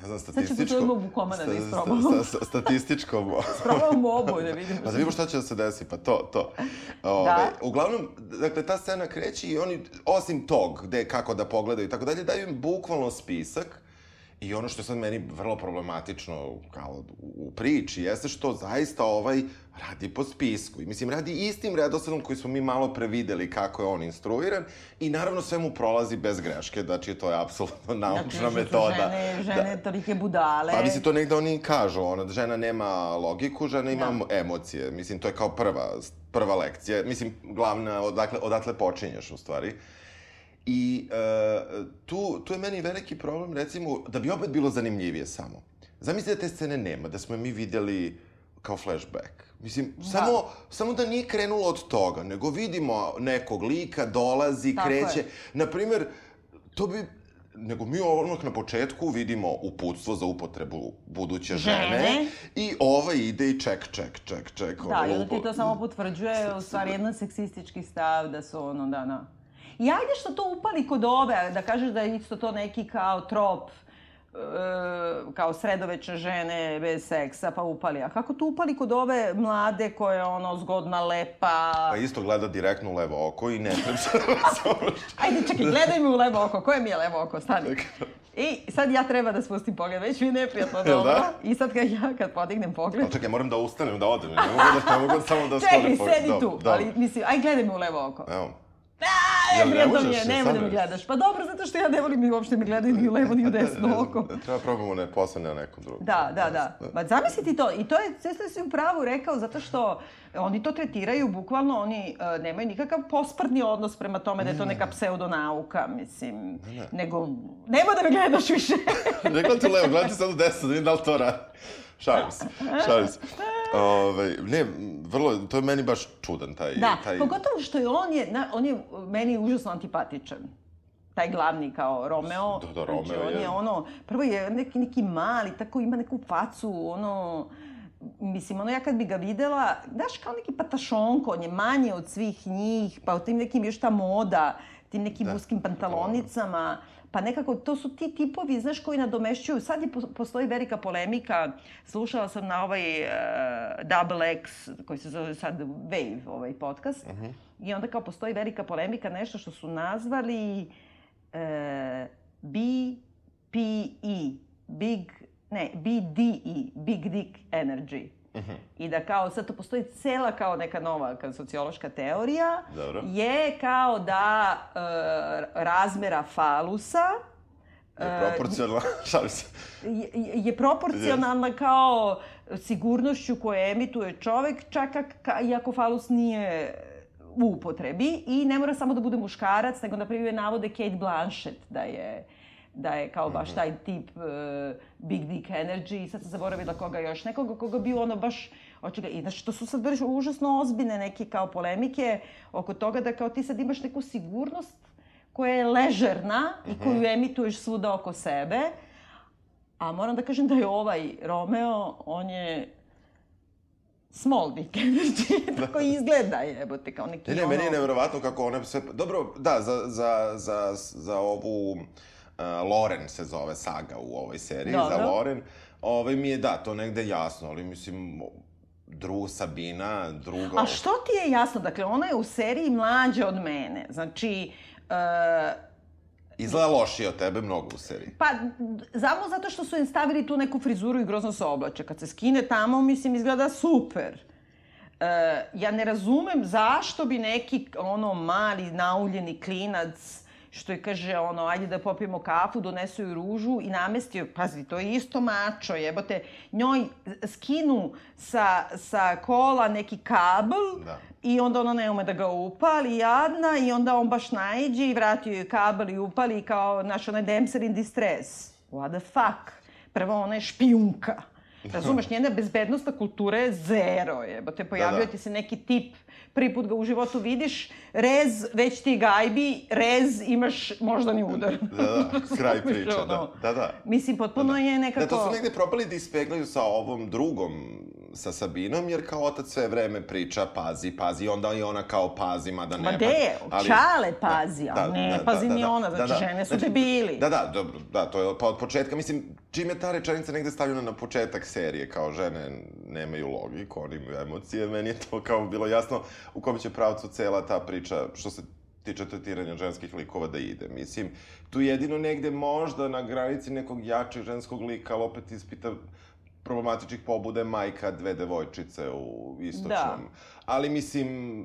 ne znam, statističkom... potrebujemo bukomana da sta- isprobamo. sta- sta- statističkom... *laughs* Probamo oboje da vidimo. Pa da vidimo šta će da se desi, pa to, to. Ove, Da. Uglavnom, dakle, ta scena kreće i oni, osim tog, gde, kako da pogledaju i tako dalje, daju im bukvalno spisak I ono što je sad meni vrlo problematično kao u priči jeste što zaista ovaj radi po spisku. I mislim, radi istim redosledom koji smo mi malo prevideli kako je on instruiran i naravno sve mu prolazi bez greške, znači to je apsolutno naučna što su metoda. Žene, žene tolike budale. Pa mislim, to negde oni kažu, ono, da žena nema logiku, žena ima Da. emocije. Mislim, to je kao prva, prva lekcija. Mislim, glavna, odakle, odatle počinješ, u stvari. I e, tu, tu je meni veliki problem, recimo, da bi opet bilo zanimljivije samo. Zamislite da te scene nema, da smo mi vidjeli kao flashback. Mislim, da. samo, samo da nije krenulo od toga, nego vidimo nekog lika, dolazi, Tako kreće. je. Naprimer, to bi nego mi odmah na početku vidimo uputstvo za upotrebu buduće žene, Žene. i ova ide i ček, ček, ček, ček. Da, ono, i onda ti to samo potvrđuje u stvari jedan seksistički stav da su ono, da, da. I ajde što to upali kod ove, da kažeš da je isto to neki kao trop, kao sredovečne žene bez seksa, pa upali. A kako to upali kod ove mlade koja je ono zgodna, lepa... Pa isto gleda direktno u levo oko i ne treba *laughs* Ajde, čekaj, gledaj mi u levo oko. Koje mi je levo oko? Stani. I sad ja treba da spustim pogled, već mi je neprijatno Jel dobro. da? I sad kad ja kad podignem pogled, Ali čekaj, moram da ustanem, da odem. Ne mogu da, ne mogu samo da *laughs* čekaj, sklonim pogled. sedi Dobro, tu. dobro. Ali mislim, aj gledaj me u levo oko. Evo. A, Jel ne je, možeš, nemoj da mi gledaš. Pa dobro, zato što ja ne volim i uopšte mi gledaju ni u levo ni u desno *laughs* oko. Treba probamo ne posle na nekom drugom. Da, da, da. Ma zamisli ti to. I to je, sve si u pravu rekao, zato što oni to tretiraju, bukvalno, oni uh, nemaju nikakav posprdni odnos prema tome da je to neka pseudonauka, mislim. Nego, nemoj da me gledaš više. ne gledam levo, gledam ti sad u desno, da vidim da li to radi. Šalim se, šalim se. Ove, ne, vrlo, to je meni baš čudan taj... Da, taj... pogotovo što je on je, na, on je meni užasno antipatičan. Taj glavni kao Romeo. Da, da, Romeo znači, on je. je ono, prvo je neki, neki mali, tako ima neku facu, ono, mislim, ono ja kad bi ga videla, znaš, kao neki patašonko, on je manji od svih njih, pa u tim nekim još ta moda, tim nekim Da, uskim pantalonicama, pa nekako to su ti tipovi, znaš, koji nadomešćuju. Sad je, pos- postoji velika polemika, slušala sam na ovaj uh, Double X, koji se zove sad Wave, ovaj podcast, i onda kao postoji velika polemika, nešto što su nazvali uh, BPE, Big, ne, BDE, Big Dick Energy. I da kao sad to postoji cela kao neka nova kao sociološka teorija, Dobro. je kao da e, razmera falusa Je proporcionalno, *laughs* šalim se. je, je proporcionalna kao sigurnošću koje emituje čovek, čak ak, ka, iako falus nije u upotrebi i ne mora samo da bude muškarac, nego na primjer navode Kate Blanchett da je da je kao baš taj tip uh, Big Dick Energy. I sad sam zaboravila koga još, nekoga koga bi ono baš očega, i znači to su sad baš užasno ozbiljne neke kao polemike oko toga da kao ti sad imaš neku sigurnost koja je ležerna i koju emituješ svuda oko sebe, a moram da kažem da je ovaj Romeo, on je small dick energy, *laughs* tako *laughs* izgleda jebote, kao neki Ne, ne, ono... meni je nevjerovatno kako one sve... Dobro, da, za, za, za, za ovu... Uh, Loren se zove saga u ovoj seriji, Dobro. za Loren. Ovaj mi je, da, to negde jasno, ali mislim, dru, Sabina, druga... A što ti je jasno? Dakle, ona je u seriji mlađa od mene. Znači, e, Izgleda lošije od tebe mnogo u seriji. pa, samo zato što su im stavili tu neku frizuru i grozno se oblače. Kad se skine tamo, mislim, izgleda super. E, ja ne razumem zašto bi neki ono mali nauljeni klinac što je kaže ono, ajde da popijemo kafu, donesu joj ružu i namestio, pazi, to je isto mačo, jebote, njoj skinu sa, sa kola neki kabel Da. i onda ona ne ume da ga upali, jadna, i onda on baš najđe i vratio joj kabel i upali kao, znaš, onaj damsel in distress. What the fuck? Prvo, ona je špijunka. *laughs* Razumeš, njena bezbednostna kultura je zero, jebote. Pojavio Da, da. ti se neki tip, prvi put ga u životu vidiš, rez, već ti gajbi, rez, imaš moždani udar. Da, da, *laughs* kraj priče, da. Da, da. Mislim, potpuno je nekako... Da, to su negde probali da ispeglaju sa ovom drugom, sa Sabinom, jer kao otac sve vreme priča, pazi, pazi, onda i ona kao pazi, mada ne Ma de, Ali- Čale pazi, a ne pazi ni ona, znači žene su debili. Da, da, dobro, da, to je pa od početka, mislim, čim je ta rečenica negde stavljena na početak serije, kao žene nemaju logiku, oni imaju emocije, meni je to kao bilo jasno u kom će pravcu cela ta priča, što se tiče tretiranja ženskih likova da ide. Mislim, tu jedino negde možda na granici nekog jačeg ženskog lika, ali opet ispita problematičnih pobude majka dve devojčice u istočnom. Da. Ali mislim,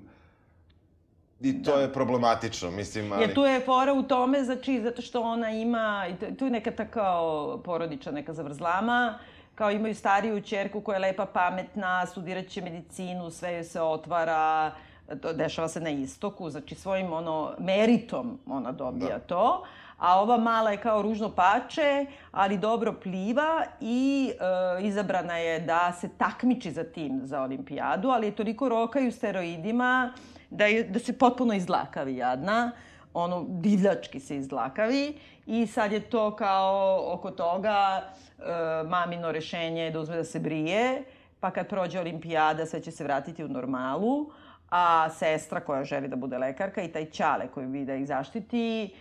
i to je problematično, mislim, ali... Jer tu je fora u tome, znači, zato što ona ima, tu- je neka ta kao porodična neka zavrzlama, kao imaju stariju čerku koja je lepa, pametna, studirat će medicinu, sve joj se otvara, dešava se na istoku, znači svojim ono meritom ona dobija Da. to. A ova mala je kao ružno pače, ali dobro pliva i e, izabrana je da se takmiči za tim za olimpijadu, ali je toliko rokaju steroidima da, je, da se potpuno izlakavi jadna. Ono, divljački se izlakavi i sad je to kao oko toga e, mamino rešenje je da uzme da se brije, pa kad prođe olimpijada sve će se vratiti u normalu, a sestra koja želi da bude lekarka i taj ćale koji bi da ih zaštiti,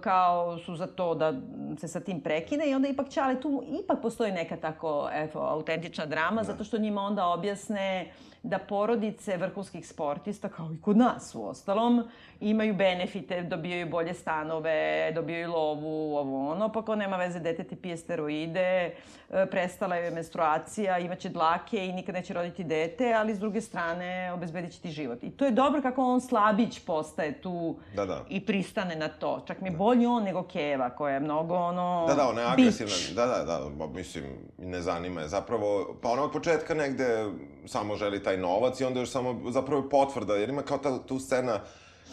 kao su za to da se sa tim prekine i onda ipak Ćale tu ipak postoji neka tako evo, autentična drama zato što njima onda objasne da porodice vrhunskih sportista, kao i kod nas u ostalom, imaju benefite, dobijaju bolje stanove, dobijaju lovu, ovo ono, pa ko nema veze, dete ti pije steroide, e, prestala je menstruacija, imaće dlake i nikad neće roditi dete, ali s druge strane obezbedit će ti život. I to je dobro kako on slabić postaje tu Da, da. i pristane na to. Čak mi je bolji on nego Keva, koja je mnogo ono... Da, da, ona je agresivna. Da, da, da, ba, mislim, ne zanima je. Zapravo, pa ona od početka negde samo želi taj novac i onda još samo zapravo potvrda, jer ima kao ta, tu scena,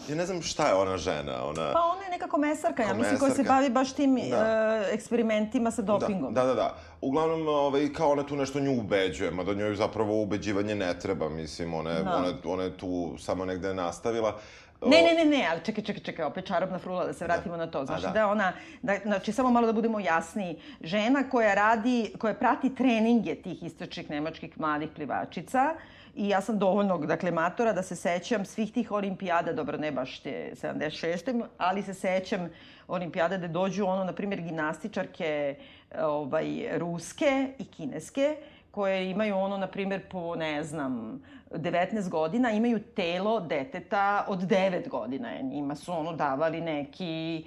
ja ne znam šta je ona žena, ona... Pa ona je neka komesarka, ja mislim, koja se bavi baš tim Da. e, eksperimentima sa dopingom. Da, da, da. Uglavnom, ovaj, kao ona tu nešto nju ubeđuje, mada njoj zapravo ubeđivanje ne treba, mislim, ona je, Da. ona, ona je tu samo negde nastavila. Ne, ne, ne, ne, ali čekaj, čekaj, čekaj, opet čarobna frula, da se vratimo na to. Znači A, da. da. ona, da, znači samo malo da budemo jasniji, žena koja radi, koja prati treninge tih istočnih nemačkih mladih plivačica, I ja sam dovoljnog, dakle, matora da se sećam svih tih olimpijada, dobro, ne baš te 76. ali se sećam olimpijada da dođu, ono, na primjer, gimnastičarke ovaj, ruske i kineske, koje imaju ono, na primjer, po, ne znam, 19 godina, imaju telo deteta od 9 godina. Njima su ono davali neki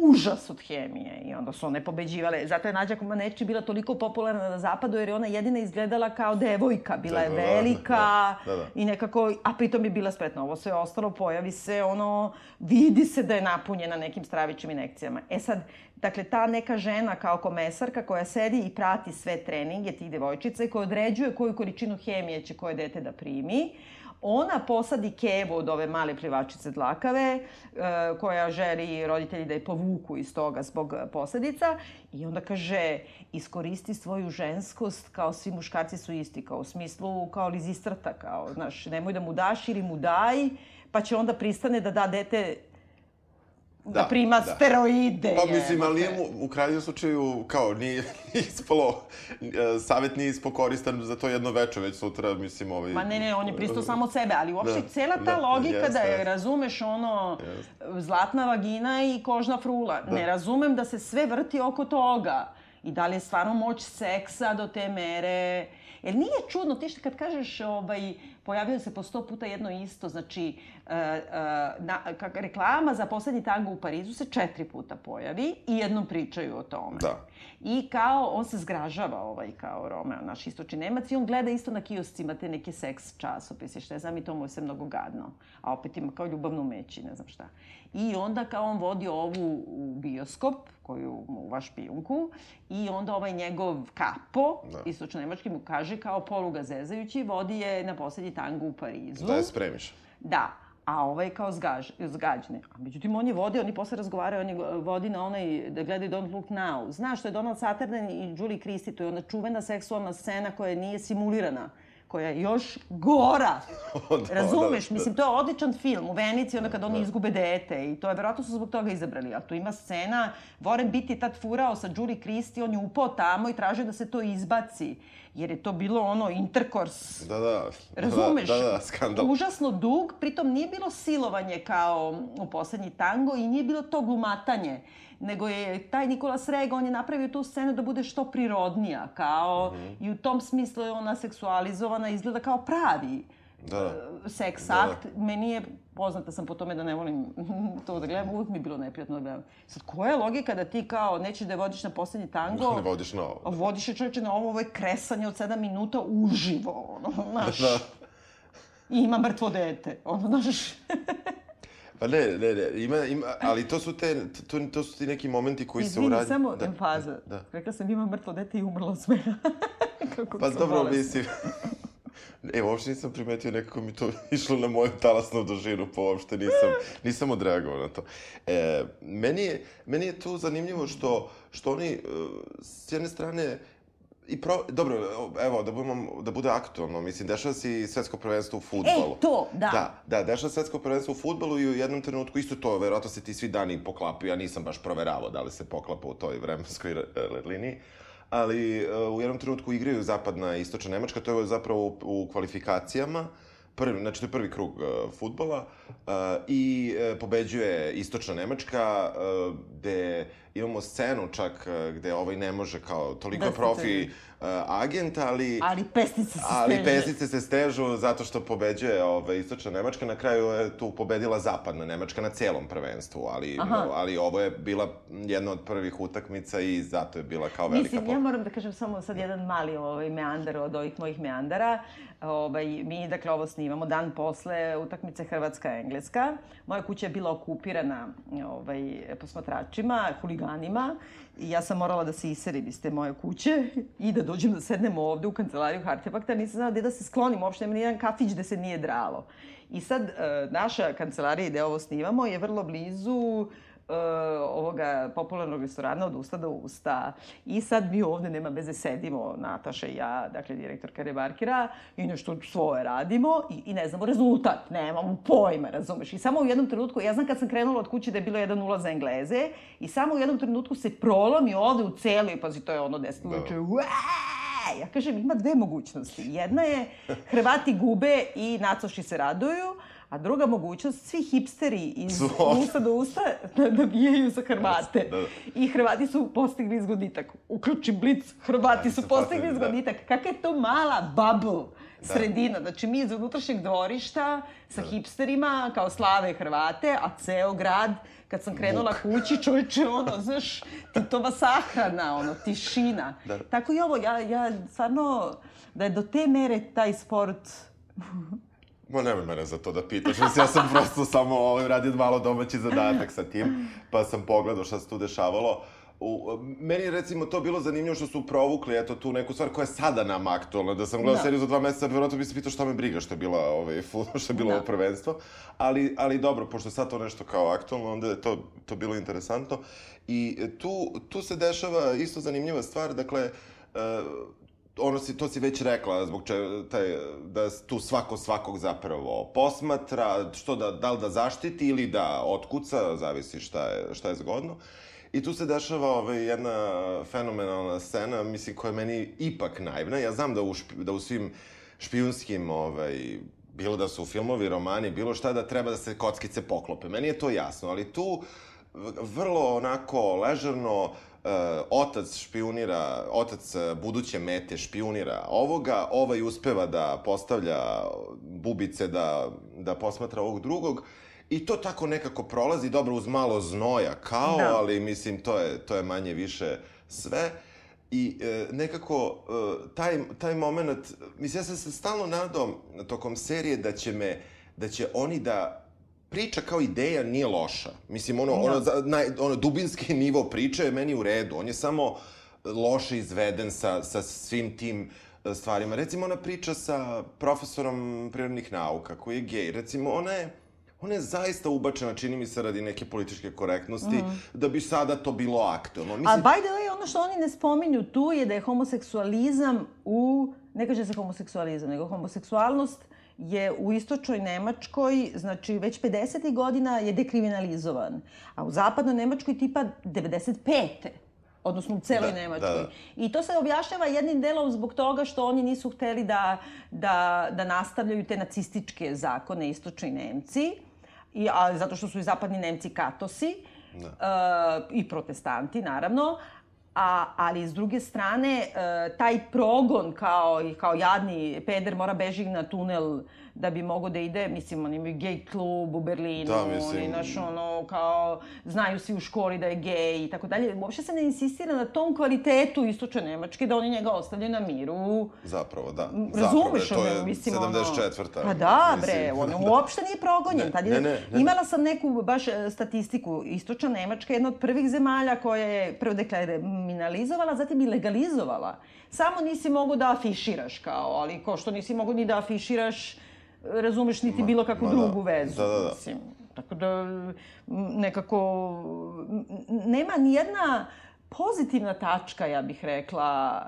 užas od hemije i onda su one pobeđivale. Zato je Nađa Komaneči bila toliko popularna na zapadu jer je ona jedina izgledala kao devojka. Bila je Da, da, da, velika da, da. i nekako, a pritom je bila spretna. Ovo sve ostalo pojavi se ono, vidi se da je napunjena nekim stravičnim inekcijama. E sad, dakle, ta neka žena kao komesarka koja sedi i prati sve treninge tih devojčica i koja određuje koju količinu hemije će koje dete da primi, ona posadi kevu od ove male plivačice dlakave, e, koja želi roditelji da je povuku iz toga zbog posledica i onda kaže iskoristi svoju ženskost kao svi muškarci su isti, kao u smislu kao lizistrata, kao, znaš, nemoj da mu daš ili mu daj, pa će onda pristane da da dete da, Da, prima da. steroide. Pa mislim, ali nije mu, u krajnjem slučaju, kao, nije *laughs* ispalo, e, savjet nije ispao koristan za to jedno veče, već sutra, mislim, ovaj... Ma ne, ne, on je pristao *laughs* samo od sebe, ali uopšte Da, cela ta da, logika jeste, da je, razumeš, ono, Jeste. zlatna vagina i kožna frula. Ne razumem da se sve vrti oko toga. I da li je stvarno moć seksa do te mere... Jer nije čudno, ti što kad kažeš, ovaj, pojavio se po sto puta jedno isto, znači, uh, uh, na, kak, reklama za poslednji tango u Parizu se četiri puta pojavi i jednom pričaju o tome. Da. I kao, on se zgražava, ovaj, kao Romeo, naš istočni Nemac, i on gleda isto na kioscima te neke seks časopise, šta je znam, i to mu je sve mnogo gadno. A opet ima kao ljubavnu meći, ne znam šta. I onda kao on vodi ovu u bioskop, koju mu uva špijunku, i onda ovaj njegov kapo, da. istočno-nemački, mu kaže kao poluga zezajući, vodi je na poslednji tango u Parizu. Da je spremiš. Da, a ovaj kao zgaž, zgađne. A međutim, on je vodi, oni posle razgovaraju, on je vodi na onaj, da gledaju Don't Look Now. Znaš, to je Donald Sutherland i Julie Christie, to je ona čuvena seksualna scena koja nije simulirana koja je još gora. *laughs* da, Razumeš? Da, da. Mislim, to je odličan film u Venici, onda kad oni da. izgube dete i to je, verovatno su zbog toga izabrali. A tu ima scena, Warren Beatty je tad furao sa Julie Christie, on je upao tamo i tražio da se to izbaci. Jer je to bilo ono interkors. Da, da. Razumeš? Da, da, da, skandal. Užasno dug, pritom nije bilo silovanje kao u poslednji tango i nije bilo to glumatanje nego je taj Nikola Srega, on je napravio tu scenu da bude što prirodnija, kao, mm -hmm. i u tom smislu je ona seksualizovana, izgleda kao pravi da. Uh, seks da. akt. Meni je poznata sam po tome da ne volim *laughs* to da gledam, uvijek mi je bilo neprijatno da gledam. Sad, koja je logika da ti kao nećeš da je vodiš na poslednji tango? Ne vodiš na ovo. Vodiš je čovječe na ovo, ovo je kresanje od 7 minuta uživo, ono, *laughs* znaš. Da. I ima mrtvo dete, ono, znaš. *laughs* Pa ne, ne, ne, ima, ima, ali to su, te, to, to su ti neki momenti koji Izvini, se urađu... samo da, faza. Da, da. Rekla sam ima mrtvo dete i umrlo sve. *laughs* Kako pa dobro, bolest. mislim... *laughs* E, uopšte nisam primetio, nekako mi to *laughs* išlo na moju talasnu dužinu, pa uopšte nisam, nisam odreagovao na to. E, meni, je, meni je tu zanimljivo što, što oni, e, s jedne strane, I pro, dobro, evo, da, budemo, da bude aktualno, mislim, dešava se i svetsko prvenstvo u futbolu. E, to, da. Da, da, dešava se svetsko prvenstvo u futbolu i u jednom trenutku isto to, verovatno se ti svi dani poklapaju, ja nisam baš proveravao da li se poklapa u toj vremenskoj liniji, ali uh, u jednom trenutku igraju zapadna i istočna Nemačka, to je zapravo u, u kvalifikacijama, prvi, znači to je prvi krug uh, futbola uh, i uh, pobeđuje istočna Nemačka uh, gde imamo scenu čak uh, gde ovaj ne može kao toliko da, profi agent, ali... Ali pesnice se ali stežu. Ali pesnice se stežu zato što pobeđuje ovaj, istočna Nemačka. Na kraju je tu pobedila zapadna Nemačka na celom prvenstvu, ali, Aha. ali ovo je bila jedna od prvih utakmica i zato je bila kao velika... Mislim, ja moram da kažem samo sad jedan mali ovaj, meandar od ovih mojih meandara. Ovaj, mi, dakle, ovo snimamo dan posle utakmice Hrvatska-Engleska. Moja kuća je bila okupirana ovaj, posmatračima, huliganima i ja sam morala da se iserim iz te moje kuće i da dođem da sednem ovde u kancelariju Hartefakta. Nisam znala gde da se sklonim, uopšte nema nijedan kafić gde se nije dralo. I sad, e, naša kancelarija gde ovo snimamo je vrlo blizu uh, ovoga popularnog restorana od usta do usta. I sad mi ovde, nema veze, sedimo, Nataša i ja, dakle, direktorka Rebarkira, i nešto svoje radimo i, i ne znamo rezultat, nemamo pojma, razumeš? I samo u jednom trenutku, ja znam kad sam krenula od kuće da je bilo 1-0 za Engleze, i samo u jednom trenutku se prolomi ovde u celoj, pazi, to je ono 10 da. uveče, ja kažem, ima dve mogućnosti. Jedna je Hrvati gube i nacoši se raduju, A druga mogućnost, svi hipsteri iz usta do usta *laughs* nabijaju za Hrvate. Da, da. I Hrvati su postigli zgoditak. Uključi blic, Hrvati su postigli da. zgoditak. Kakva je to mala bubble da. sredina. Znači, mi iz unutrašnjeg dvorišta sa da. hipsterima, kao slave Hrvate, a ceo grad, kad sam krenula Muk. kući, čovječe, ono, znaš, Titova sahrana, ono, tišina. Da. Tako i ovo, ja, ja stvarno, da je do te mere taj sport Ma nemoj mene za to da pitaš, mislim, ja sam *laughs* prosto samo ovaj, radio malo domaći zadatak sa tim, pa sam pogledao šta se tu dešavalo. U, meni je recimo to bilo zanimljivo što su provukli eto tu neku stvar koja je sada nam aktualna. Da sam gledao da. seriju za dva meseca, verovatno bi se pitao šta me briga što je bila ovaj, *laughs* što je bilo da. ovo prvenstvo. Ali, ali dobro, pošto je sad to nešto kao aktualno, onda je to, to bilo interesantno. I tu, tu se dešava isto zanimljiva stvar, dakle, uh, ono si, to si već rekla, zbog čega, taj, da tu svako svakog zapravo posmatra, što da, da li da zaštiti ili da otkuca, zavisi šta je, šta je zgodno. I tu se dešava ovaj, jedna fenomenalna scena, mislim, koja je meni ipak naivna. Ja znam da u, špi, da u svim špijunskim, ovaj, bilo da su filmovi, romani, bilo šta, da treba da se kockice poklope. Meni je to jasno, ali tu vrlo onako ležerno otac špionira, otac e, buduće mete špionira ovoga, ovaj uspeva da postavlja bubice da, da posmatra ovog drugog. I to tako nekako prolazi, dobro, uz malo znoja, kao, da. ali mislim, to je, to je manje više sve. I e, nekako e, taj, taj moment, mislim, ja sam se stalno nadao tokom serije da će me, da će oni da priča kao ideja nije loša. Mislim, ono, ono, za, naj, ono dubinski *laughs* nivo priče je meni u redu. On je samo loše izveden sa, sa svim tim e, stvarima. Recimo, ona priča sa profesorom prirodnih nauka, koji je gej. Recimo, ona je ona je zaista ubačena, čini mi se, radi neke političke korektnosti, mm. da bi sada to bilo aktualno. Mislim... A by the way, ono što oni ne spominju tu je da je homoseksualizam u... Ne kaže se homoseksualizam, nego homoseksualnost je u istočnoj Nemačkoj, znači već 50. godina je dekriminalizovan, a u zapadnoj Nemačkoj tipa 95 odnosno u celoj da, Nemačkoj. Da, da. I to se objašnjava jednim delom zbog toga što oni nisu hteli da, da, da nastavljaju te nacističke zakone istočni Nemci, i, a, zato što su i zapadni Nemci katosi da. uh, i protestanti, naravno, a, ali s druge strane, uh, taj progon kao, kao jadni peder mora beži na tunel da bi mogo da ide, mislim, oni imaju gej klub u Berlinu, da, mislim... oni, znaš, ono, kao, znaju svi u školi da je gej i tako dalje. Uopšte se ne insistira na tom kvalitetu istočne Nemačke da oni njega ostavljaju na miru. Zapravo, da. Razumeš, Zapravo, je mislim, 74. Ono, pa da, bre, on *laughs* uopšte nije progonjen. Tad je, ne, ne, ne, imala sam neku baš e, statistiku. Istočna Nemačka je jedna od prvih zemalja koja je prvo dekriminalizovala, zatim i legalizovala. Samo nisi mogu da afiširaš kao, ali ko što nisi mogu ni da afiširaš razumeš niti bilo kakvu drugu da. vezu. Da, da, da. Mislim. Tako da nekako nema ni jedna pozitivna tačka, ja bih rekla,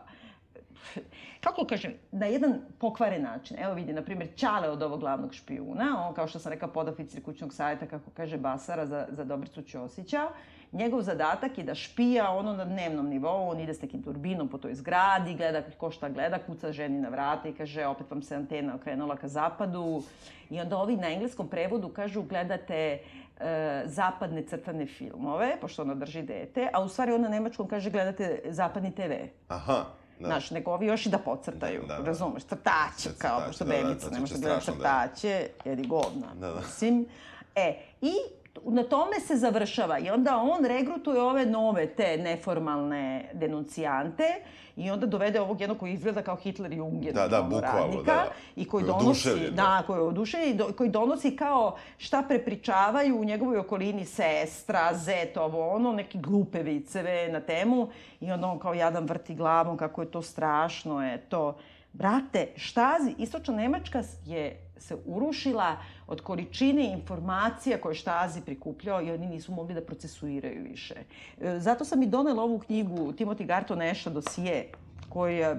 kako kažem, na jedan pokvaren način. Evo vidi, na primjer, Ćale od ovog glavnog špijuna, on, kao što sam rekla, podoficir kućnog savjeta, kako kaže Basara, za, za Dobricu Ćosića, uh, njegov zadatak je da špija ono na dnevnom nivou, on ide s nekim turbinom po toj zgradi, gleda ko šta gleda, kuca ženi na vrata i kaže opet vam se antena okrenula ka zapadu. I onda ovi na engleskom prevodu kažu gledate e, zapadne crtane filmove, pošto ona drži dete, a u stvari ona na nemačkom kaže gledate zapadni TV. Aha. Da. Znaš, nego ovi još i da pocrtaju, da, da, da. razumeš, crtače, kao, pošto da, bebica, da, ne može da gleda da. jer je govna, da, da. mislim. E, i na tome se završava i onda on regrutuje ove nove te neformalne denuncijante i onda dovede ovog jednog koji izgleda kao Hitler Jungen da, da, bukvalno, radnika da, da. i koji donosi da. da, koji oduševljen do, koji donosi kao šta prepričavaju u njegovoj okolini sestra, zet, ovo ono, neke glupe viceve na temu i onda on kao jadan vrti glavom kako je to strašno, je to Brate, Štazi, Istočna Nemačka je se urušila od količine informacija koje Štazi prikupljao i oni nisu mogli da procesuiraju više. E, zato sam i donela ovu knjigu Timothy Garton Eša dosije koja,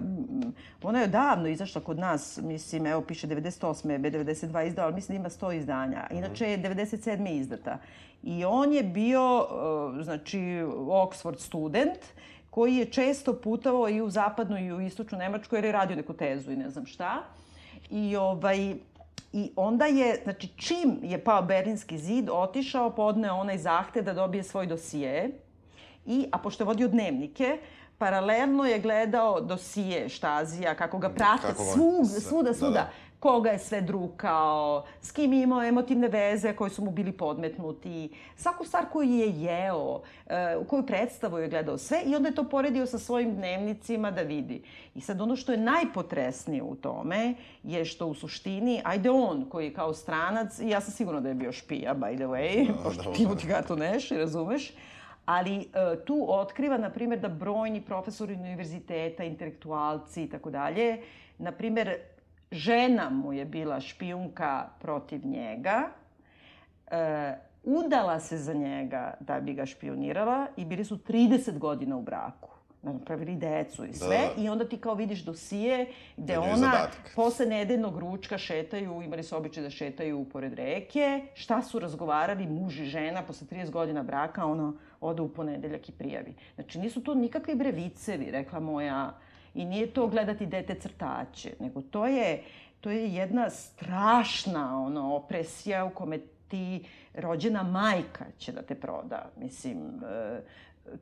ona je davno izašla kod nas, mislim, evo piše 98. B92 izdao, ali mislim da ima 100 izdanja. Inače je 97. izdata. I on je bio, e, znači, Oxford student, koji je često putovao i u zapadnu i u istočnu Nemačku jer je radio neku tezu i ne znam šta. I ovaj, I onda je, znači čim je pao Berlinski zid, otišao, podneo onaj zahte da dobije svoj dosije. I, a pošto je vodio dnevnike, paralelno je gledao dosije Štazija, kako ga prate kako svud, svuda, svuda. Da, da koga je sve drukao, s kim je imao emotivne veze koje su mu bili podmetnuti, svaku stvar koju je jeo, e, u koju predstavu je gledao sve i onda je to poredio sa svojim dnevnicima da vidi. I sad ono što je najpotresnije u tome je što u suštini, ajde on koji je kao stranac, ja sam sigurno da je bio špija, by the way, da, *laughs* pošto da, da. Gato neš, razumeš, ali e, tu otkriva, na primjer, da brojni profesori univerziteta, intelektualci i tako dalje, na primjer, žena mu je bila špijunka protiv njega, e, udala se za njega da bi ga špionirala i bili su 30 godina u braku. Napravili decu i sve. Da. I onda ti kao vidiš dosije gde da ona zadatak. posle nedeljnog ručka šetaju, imali su običaj da šetaju pored reke. Šta su razgovarali muž i žena posle 30 godina braka, ona ode u ponedeljak i prijavi. Znači nisu to nikakvi brevicevi, rekla moja I nije to gledati dete crtače, nego to je, to je jedna strašna ono, opresija u kome ti rođena majka će da te proda. Mislim, e,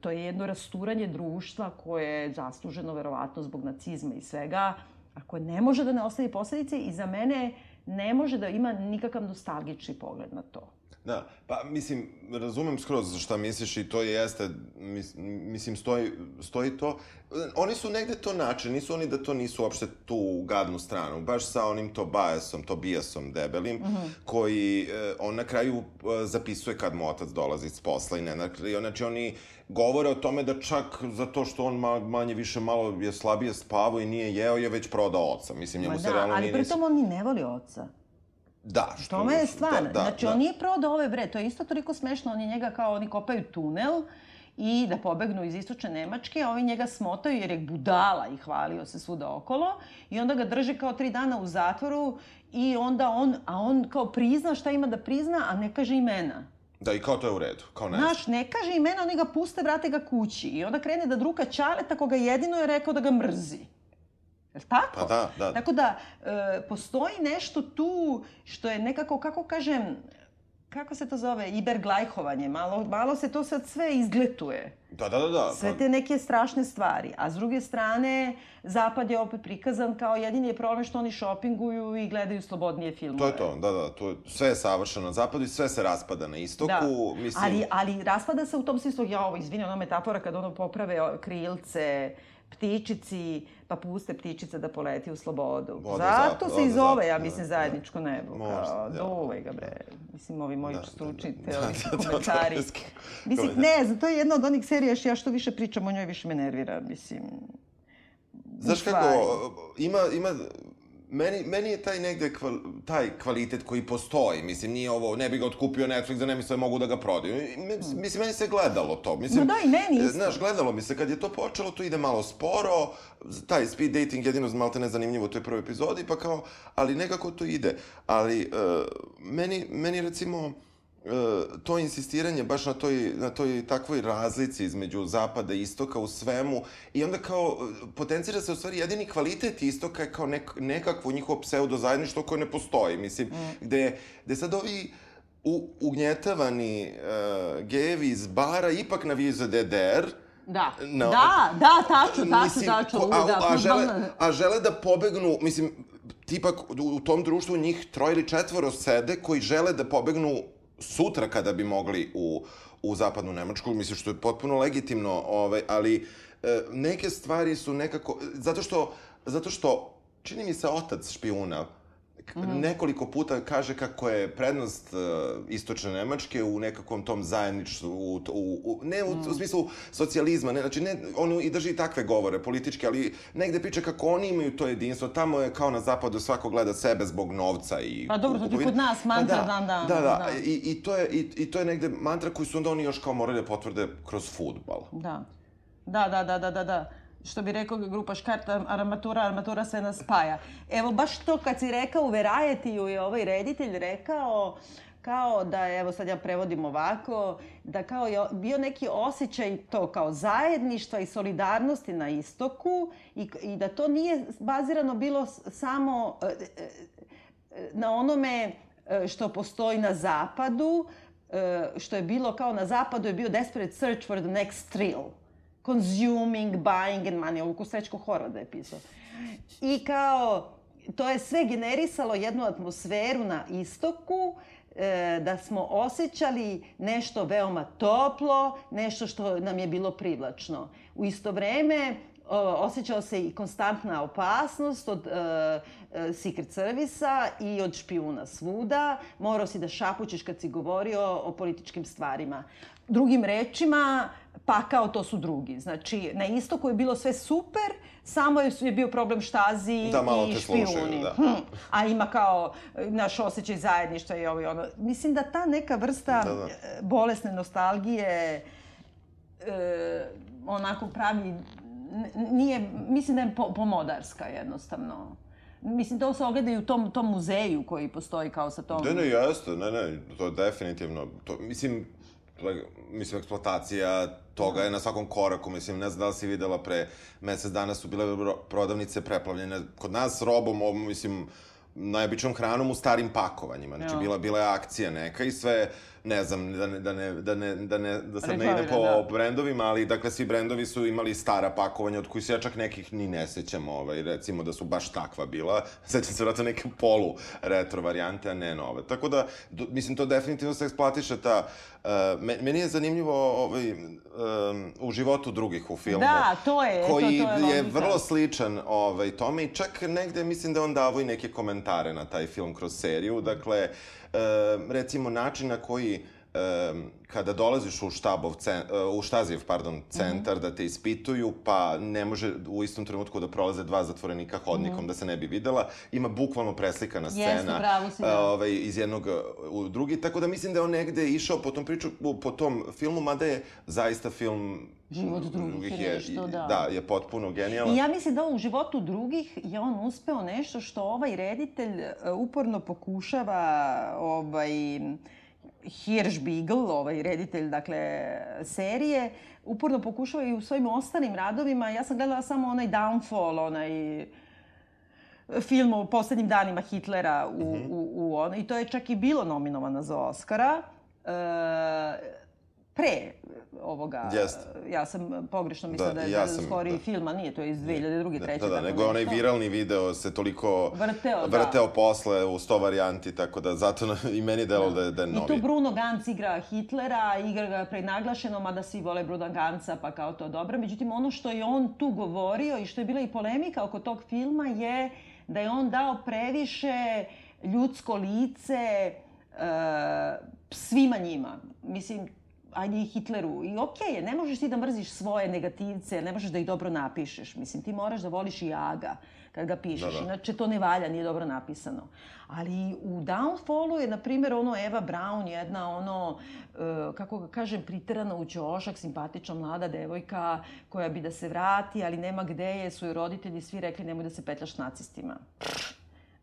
to je jedno rasturanje društva koje je zasluženo verovatno zbog nacizma i svega, a koje ne može da ne ostavi posledice i za mene ne može da ima nikakav nostalgični pogled na to. Da, pa mislim, razumem skroz šta misliš i to jeste, mis, mislim, stoji, stoji to. Oni su negde to način, nisu oni da to nisu uopšte tu gadnu stranu, baš sa onim to bajasom, to bijasom debelim, mm -hmm. koji eh, on na kraju eh, zapisuje kad mu otac dolazi s posla i ne, znači oni govore o tome da čak zato što on ma, manje više malo je slabije spavao i nije jeo, je već prodao oca. Mislim, njemu Ma se da, realno ali nije... pritom on ni ne voli oca. Da, što... Tome je stvar. Da, da, znači, da. on nije prodao ove bre, to je isto toliko smešno, oni njega kao, oni kopaju tunel i da pobegnu iz istočne Nemačke, a ovi njega smotaju jer je budala i hvalio se svuda okolo i onda ga drže kao tri dana u zatvoru i onda on, a on kao prizna šta ima da prizna, a ne kaže imena. Da, i kao to je u redu, kao ne. Znaš, ne kaže imena, oni ga puste, vrate ga kući. I onda krene da druka Čaleta koga jedino je rekao da ga mrzi. Jel tako? Pa da, da. Tako da, e, postoji nešto tu što je nekako, kako kažem, kako se to zove, iberglajhovanje, malo, malo se to sad sve izgletuje. Da, da, da, da. Sve te neke strašne stvari. A s druge strane, Zapad je opet prikazan kao jedini je problem što oni šopinguju i gledaju slobodnije filmove. To je to, da, da, to je, sve je savršeno na zapadu i sve se raspada na istoku, da. mislim... Ali, ali raspada se u tom smislu, ja ovo, izvini, ona metafora kad ono poprave krilce, ptičici, pa puste ptičice da poleti u slobodu. Voda Zato zapad, se i zove, ja mislim, da, zajedničko nebo. Možda, Kao, da. dole ga, bre. Mislim, ovi moji Da, da, stručni *laughs* da, da, da, da, komentari. teorijski Mislim, komentari. ne, to je jedna od onih serija, što ja što više pričam o njoj, više me nervira, mislim. Znaš kako, ima, ima, meni, meni je taj negde kval, taj kvalitet koji postoji, mislim, nije ovo, ne bi ga otkupio Netflix da ne misle mogu da ga prodaju. Me- Mislim, meni se gledalo to. Mislim, Ma da, i meni isto. Znaš, gledalo mi se, kad je to počelo, to ide malo sporo, taj speed dating jedino malte nezanimljivo u toj prvoj epizodi, pa kao, ali nekako to ide. Ali, uh, meni, meni recimo, e, to insistiranje baš na toj, na toj takvoj razlici između zapada i istoka u svemu i onda kao e, potencira se u stvari jedini kvalitet istoka je kao nek, nekakvo njihovo pseudo zajedništvo koje ne postoji. Mislim, mm. gde, gde sad ovi u, ugnjetavani uh, gejevi iz bara ipak naviju za DDR, Da, Na- da, da, tačno, tačno, Mislim, tačno. a, da, a, žele, a žele da pobegnu, mislim, tipak u, u tom društvu njih troje ili četvoro sede koji žele da pobegnu sutra kada bi mogli u, u zapadnu Nemačku, mislim što je potpuno legitimno, ovaj, ali e, neke stvari su nekako, zato što, zato što čini mi se otac špijuna Mhm. nekoliko puta kaže kako je prednost uh, istočne Nemačke u nekakvom tom zajedništvu, u, u, u, ne u, Mhm. u smislu socijalizma, ne, znači ne, on i drži takve govore političke, ali negde priča kako oni imaju to jedinstvo, tamo je kao na zapadu svako gleda sebe zbog novca i Pa dobro, to kupovine. kod nas mantra dan dan, Da, da, da. I, i, to je, i, i to je negde mantra koju su onda oni još kao morali da potvrde kroz futbal. Da. Da, da, da, da, da, da. Što bi rekao grupa Škarta, armatura, armatura sve nas spaja. Evo, baš to kad si rekao u Verajetiju je ovaj reditelj rekao kao da, evo sad ja prevodim ovako, da kao je bio neki osjećaj to kao zajedništva i solidarnosti na istoku i, i da to nije bazirano bilo samo e, e, e, na onome što postoji na zapadu, što je bilo kao na zapadu je bio desperate search for the next thrill. Consuming, buying and money. Ovo Kosečko Horvada je pisao. I kao, to je sve generisalo jednu atmosferu na istoku, e, da smo osjećali nešto veoma toplo, nešto što nam je bilo privlačno. U isto vreme osjećao se i konstantna opasnost od e, e, Secret Servisa i od špijuna svuda. Morao si da šapućeš kad si govorio o političkim stvarima. Drugim rečima, pakao to su drugi. Znači, na istoku je bilo sve super, samo je, bio problem štazi Da, malo i te špijuni. slušaju, da. Hm. A ima kao e, naš osjećaj zajedništva i ovo i ono. Mislim da ta neka vrsta Da, da. e, bolesne nostalgije e, onako pravi, nije, mislim da je po, pomodarska jednostavno. Mislim, to se ogleda i u tom, tom muzeju koji postoji kao sa tom... Ne, ne, jeste, ne, ne, to je definitivno, to, mislim, mislim, eksploatacija toga je na svakom koraku, mislim, ne znam da li si videla pre mesec dana su bile ro- prodavnice preplavljene, kod nas robom, mislim, najobičnom hranom u starim pakovanjima. Znači, Ja. bila, bila je akcija neka i sve, ne znam, da ne, da ne, da ne, da ne, da sad ne idem po Reklamiram, da. brendovima, ali dakle svi brendovi su imali stara pakovanja od kojih se ja čak nekih ni ne sećam, ovaj, recimo da su baš takva bila. *laughs* Sećam se vratno neke polu retro varijante, a ne nove. Tako da, do, mislim, to definitivno se eksploatiše ta... Uh, me- meni je zanimljivo ovaj, um, u životu drugih u filmu. Da, to je, koji to je je logika. vrlo sličan ovaj, tome i čak negde mislim da je on davo i neke komentare na taj film kroz seriju. Dakle, e, recimo način na koji e, kada dolaziš u štabov cen, e, u štazijev, pardon, centar da te ispituju, pa ne može u istom trenutku da prolaze dva zatvorenika hodnikom da se ne bi videla, ima bukvalno preslikana Jeste, scena pravo si, da. e, ovaj, iz jednog e, u drugi, tako da mislim da je on negde išao po tom priču, po tom filmu, mada je zaista film Život drugih je nešto, da. Da, je potpuno genijalan. I ja mislim da u životu drugih je on uspeo nešto što ovaj reditelj uporno pokušava ovaj Hirschbiegel, ovaj reditelj, dakle, serije, uporno pokušava i u svojim ostalim radovima. Ja sam gledala samo onaj Downfall, onaj film o poslednjim danima Hitlera u, u, u ono, i to je čak i bilo nominovano za Oscara. E, pre ovoga, Jeste. ja sam pogrešno mislila Da, da, i je ja da, sam, skoriji da. film, a nije, to je iz 2002. Da, treće. da, da, nego je onaj nešto. viralni video se toliko Vrteo, da. vrteo posle u sto varijanti, tako da zato na, i meni delo da, je- da je I novi. tu Bruno Ganz igra Hitlera, igra ga prenaglašeno, mada svi vole Bruno Ganca, pa kao to dobro. Međutim, ono što je on tu govorio i što je bila i polemika oko tog filma je da je on dao previše ljudsko lice e, svima njima. Mislim, ajde i Hitleru. I okej je, ne možeš ti da mrziš svoje negativce, ne možeš da ih dobro napišeš. Mislim, ti moraš da voliš i Aga kad ga pišeš. Da, da. Inače, to ne valja, nije dobro napisano. Ali u Downfallu je, na primjer, ono Eva Brown, jedna ono, e, kako ga kažem, priterana u ćošak, simpatična mlada devojka koja bi da se vrati, ali nema gde je, su joj roditelji svi rekli nemoj da se petljaš nacistima.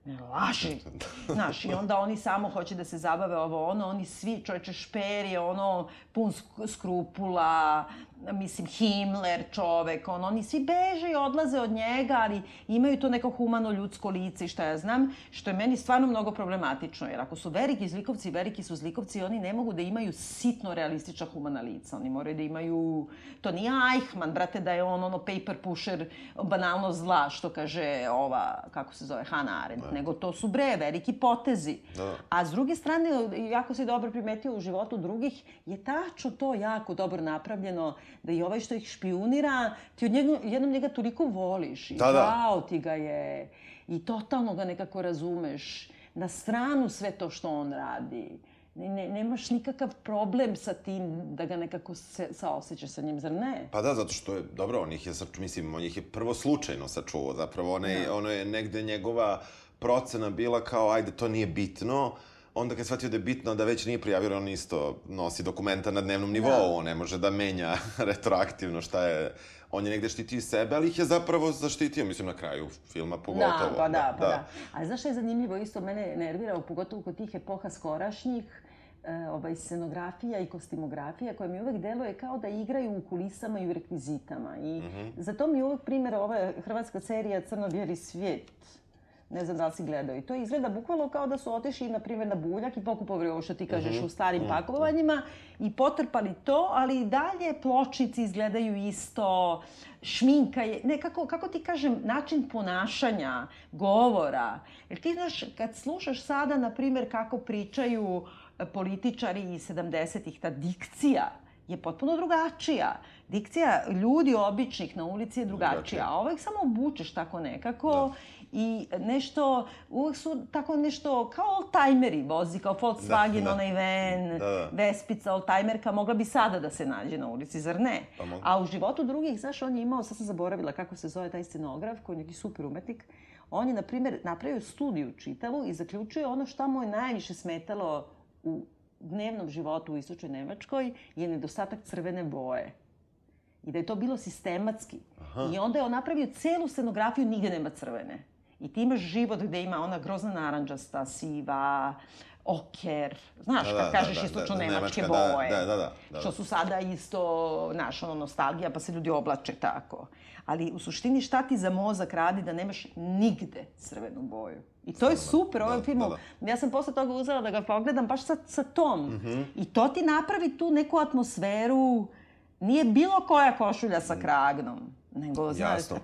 Ne laži. *laughs* Znaš, i onda oni samo hoće da se zabave ovo ono, oni svi, čovječe, Šper je ono, pun sk- skrupula, mislim, Himmler čovek, on, oni svi beže i odlaze od njega, ali imaju to neko humano ljudsko lice i šta ja znam, što je meni stvarno mnogo problematično, jer ako su veliki zlikovci, veliki su zlikovci, oni ne mogu da imaju sitno realistična humana lica, oni moraju da imaju, to nije Eichmann, brate, da je on ono paper pusher, banalno zla, što kaže ova, kako se zove, Hannah Arendt, nego to su bre, veliki potezi. Da. A s druge strane, jako si dobro primetio u životu drugih, je tačno to jako dobro napravljeno, da i ovaj što ih špijunira, ti od njega, jednom njega toliko voliš i Da, da. ti ga je i totalno ga nekako razumeš. Na stranu sve to što on radi. Ne, ne, nemaš nikakav problem sa tim da ga nekako se, saosećaš sa njim, zar ne? Pa da, zato što je, dobro, on ih je, mislim, on ih je prvo slučajno sačuvao, zapravo ono je, ono je negde njegova procena bila kao, ajde, to nije bitno, onda kad je shvatio da je bitno da već nije prijavio, on isto nosi dokumenta na dnevnom nivou, on ne može da menja *laughs* retroaktivno šta je, on je negde štitio sebe, ali ih je zapravo zaštitio, mislim, na kraju filma pogotovo. Da, pa da, pa da. A znaš šta je zanimljivo, isto mene nervirao, pogotovo kod tih epoha skorašnjih, e, ovaj, scenografija i kostimografija koja mi uvek deluje kao da igraju u kulisama i u rekvizitama. I za to mi uvek primjer ova hrvatska serija Crno-bijeli svijet. Ne znam da li si gledao. I to izgleda bukvalno kao da su otišli, na primjer, na buljak i pokupovali ovo što ti kažeš u starim pakovanjima i potrpali to, ali i dalje pločnici izgledaju isto, šminka je, ne, kako, kako ti kažem, način ponašanja, govora. Jer ti znaš, kad slušaš sada, na primjer, kako pričaju e, političari iz 70-ih, ta dikcija je potpuno drugačija. Dikcija ljudi običnih na ulici je drugačija, Drugačija. a samo obučeš tako nekako i nešto, uvek su tako nešto, kao oldtimeri vozi, kao Volkswagen, Da, da. onaj van, Da, da. Vespica, oldtimerka, mogla bi sada da se nađe na ulici, zar ne? Pa mogu. A u životu drugih, znaš, on je imao, sad sam zaboravila kako se zove taj scenograf, koji je neki super umetnik, on je, na primjer, napravio studiju čitavu i zaključuje ono šta mu je najviše smetalo u dnevnom životu u istočnoj Nemačkoj je nedostatak crvene boje. I da je to bilo sistematski. I onda je on napravio celu scenografiju, nigde nema crvene. I ti imaš život gde ima ona grozna naranđasta, siva, oker, znaš, Da, da, kad da, kažeš da, istočno da, nemačke nemačka, da, boje. da, da, da, da. Što su sada isto, znaš, ono, nostalgija, pa se ljudi oblače tako. Ali u suštini šta ti za mozak radi da nemaš nigde crvenu boju? I to je super, ovaj da, film. da, Ja sam posle toga uzela da ga pogledam baš sa, sa tom. Mhm. I to ti napravi tu neku atmosferu. Nije bilo koja košulja sa kragnom. Nego, znaš, Jasno,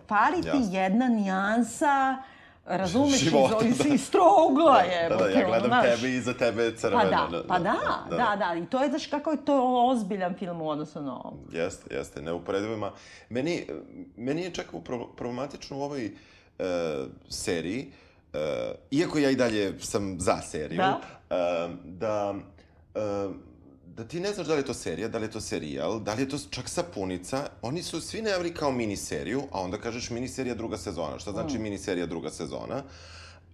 ti jedna nijansa razumeš, Života, iz, da. iz, iz trougla je. Da, da, ja gledam tebe i iza tebe je crveno. Pa da, pa da, da, da, I to je, znaš, kako je to ozbiljan film u odnosu na ovo. Jeste, jeste, neuporedivo ima. Meni, meni je čak pro- problematično u ovoj e, seriji, e, iako ja i dalje sam za seriju, Da. e, da, e, da ti ne znaš da li je to serija, da li je to serijal, da li je to čak sapunica. Oni su svi najavili kao miniseriju, a onda kažeš miniserija druga sezona. Šta znači Mm. miniserija druga sezona?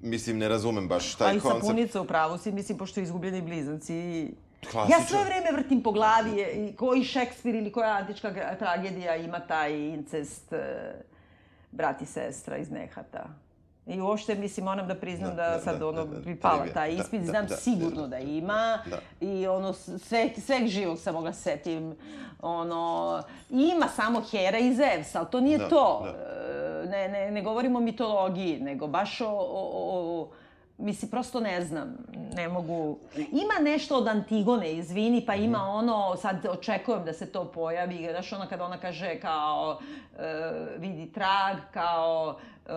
Mislim, ne razumem baš taj Ali koncept. sapunica u pravu si, mislim, pošto izgubljeni blizanci... Klasičan. Ja sve vreme vrtim po glavi je, koji Šekspir ili koja antička tragedija ima taj incest e, brat i sestra iz Nehata. I uopšte, mislim, moram da priznam da, Da, da, sad da, ono da, da, pala trivija. taj Da, ispit, da, znam da, sigurno da, ima. Da. I ono, sve, sveg živog sam mogla setim. Ono, ima samo Hera i Zevs, ali to nije Da, to. da. E, Ne, ne, ne govorimo o mitologiji, nego baš o, o, o Mislim, prosto ne znam, ne mogu... Ima nešto od Antigone, izvini, pa ima Mhm. ono, sad očekujem da se to pojavi, znaš ono kada ona kaže kao, e, vidi trag, kao, e,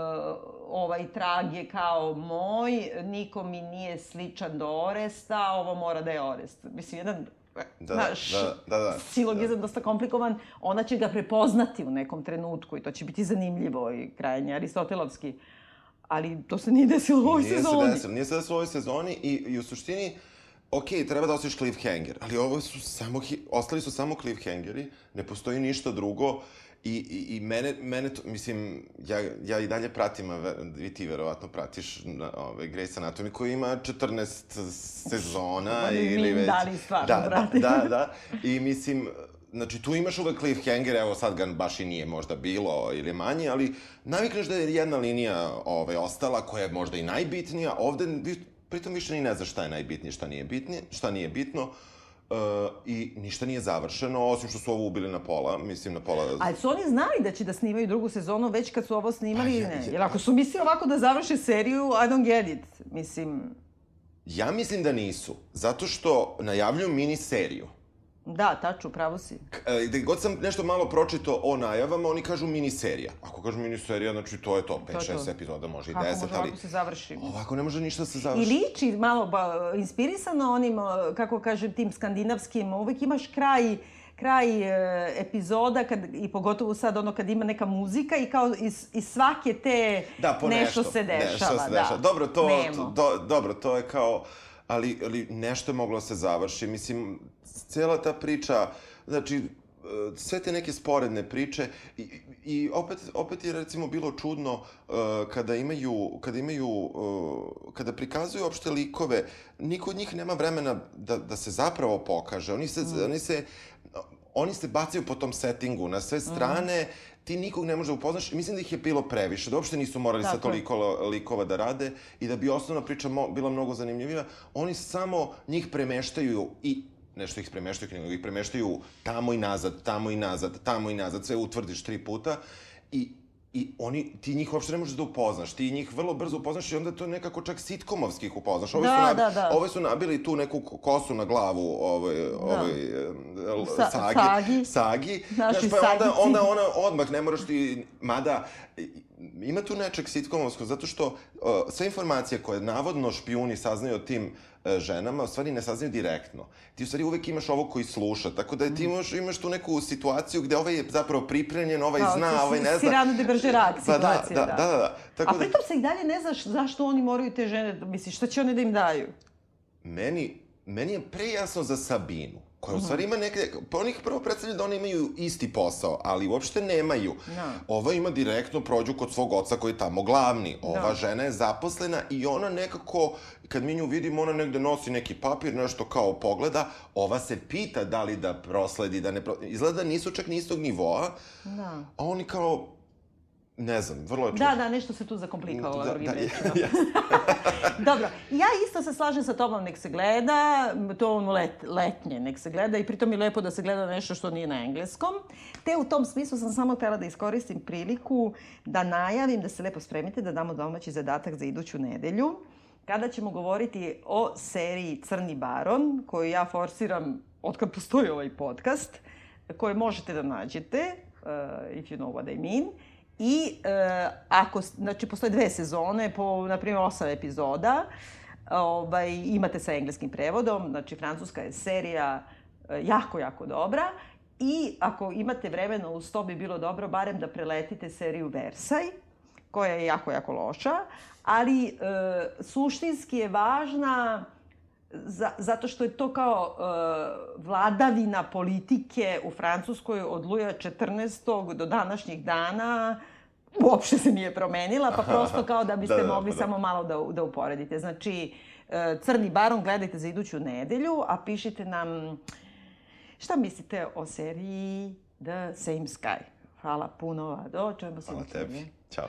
ovaj trag je kao moj, niko mi nije sličan do Oresta, ovo mora da je Orest. Mislim, jedan Da, znaš, da, da, da. silogizam dosta komplikovan, ona će ga prepoznati u nekom trenutku i to će biti zanimljivo i krajnje aristotelovski. Ali to se nije desilo u ovoj nije sezoni. Se desilo, nije se desilo u ovoj sezoni i, i u suštini, ok, treba da osješ cliffhanger, ali ovo su samo, ostali su samo cliffhangeri, ne postoji ništa drugo i, i, i mene, mene to, mislim, ja, ja i dalje pratim, a i ti verovatno pratiš na, ove, Grey's Anatomy koji ima 14 sezona ni ili već... da li stvarno da, da, pratim. da, da, i mislim, Znači, tu imaš uvek cliffhanger, evo sad ga baš i nije možda bilo ili manje, ali navikneš da je jedna linija ovaj, ostala koja je možda i najbitnija. Ovde vi, pritom više ni ne znaš šta je najbitnije, šta nije bitnije, šta nije bitno. Uh, I ništa nije završeno, osim što su ovo ubili na pola, mislim na pola... Ali su oni znali da će da snimaju drugu sezonu već kad su ovo snimali Pa ili ja- ne? ja- Jer ako su mislili ovako da završe seriju, I don't get it. Mislim, Ja mislim da nisu, zato što najavljuju miniseriju. Da, taču, pravo si. E, Gde god sam nešto malo pročito o najavama, oni kažu miniserija. Ako kažu miniserija, znači to je to, 5-6 to. epizoda, može i Kako 10, može ali... ovako se završi? Ovako ne može ništa da se I završi. liči malo ba, inspirisano onim, o, kako kažem, tim skandinavskim, uvek imaš kraj kraj e, epizoda kad, i pogotovo sad ono kad ima neka muzika i kao iz, iz svake te Da, po nešto, nešto se dešava. Nešto se da. dešava. Dobro, to, to, do, dobro, to je kao... Ali, ali nešto je moglo da se završi. Mislim, cijela ta priča, znači, e, sve te neke sporedne priče i, i opet, opet je recimo bilo čudno uh, kada imaju, kada imaju, uh, kada prikazuju opšte likove, niko od njih nema vremena da, da se zapravo pokaže. Oni se, Mm. oni se, oni se bacaju po tom settingu na sve strane, ti nikog ne može da upoznaš. Mislim da ih je bilo previše, da uopšte nisu morali sa Tako je. toliko likova da rade i da bi osnovna priča mo, bila mnogo zanimljivija. Oni samo njih premeštaju i nešto ih premeštaju, nego ih premeštaju tamo i nazad, tamo i nazad, tamo i nazad, sve utvrdiš tri puta i I oni, ti njih uopšte ne možeš da upoznaš, ti njih vrlo brzo upoznaš i onda to nekako čak sitkomovski ih upoznaš. Ove Da, su, nab... da, da. Ove su nabili tu neku ko- kosu na glavu ovaj, ovaj, e, Sa- sagi. Sagi. Sagi. Naši Znaš, pa onda, sagici. onda ona odmah, ne moraš ti, mada, ima tu nečeg sitkomovskog, zato što uh, sve informacije koje navodno špijuni saznaju o tim uh, ženama, u stvari ne saznaju direktno. Ti u stvari uvek imaš ovo koji sluša, tako da ti imaš, imaš tu neku situaciju gde ovaj je zapravo pripremljen, ovaj Kao, zna, si- ovaj ne si zna. Rano de Bergerac Pa da, situacija, da, da. da, da, da. Tako A da, pritom se i dalje ne znaš zašto oni moraju te žene, misliš, šta će one da im daju? meni, meni je prejasno za Sabinu, koja Mhm. u stvari ima neke, pa oni prvo predstavljaju da oni imaju isti posao, ali uopšte nemaju. Da. Ova ima direktno prođu kod svog oca koji je tamo glavni. Ova Da. žena je zaposlena i ona nekako, kad mi nju vidimo, ona negde nosi neki papir, nešto kao pogleda, ova se pita da li da prosledi, da ne pro... Izgleda da nisu čak ni istog nivoa, Da. a oni kao, Ne znam, vrlo je čudno. Da, da, nešto se tu zakomplikovalo. Da, drugim da, rečima. *laughs* *laughs* Dobro, ja isto se slažem sa tobom, nek se gleda, to ono let, letnje, nek se gleda i pritom je lepo da se gleda nešto što nije na engleskom. Te u tom smislu sam samo htela da iskoristim priliku da najavim, da se lepo spremite, da damo domaći zadatak za iduću nedelju, kada ćemo govoriti o seriji Crni baron, koju ja forsiram otkad postoji ovaj podcast, koje možete da nađete, uh, if you know what I mean. I e, ako, znači, postoje dve sezone po, na primjer, osam epizoda, ovaj, imate sa engleskim prevodom, znači francuska je serija e, jako, jako dobra. I ako imate vremena uz to bi bilo dobro barem da preletite seriju Versaj, koja je jako, jako loša, ali e, suštinski je važna za, zato što je to kao e, vladavina politike u Francuskoj od Luja 14. do današnjih dana uopšte se nije promenila, pa prosto kao da biste Da, da, mogli da. samo malo da, da uporedite. Znači, e, Crni baron gledajte za iduću nedelju, a pišite nam šta mislite o seriji The Same Sky. Hvala puno, Ado. Čujemo se Hvala tebi. Ćao.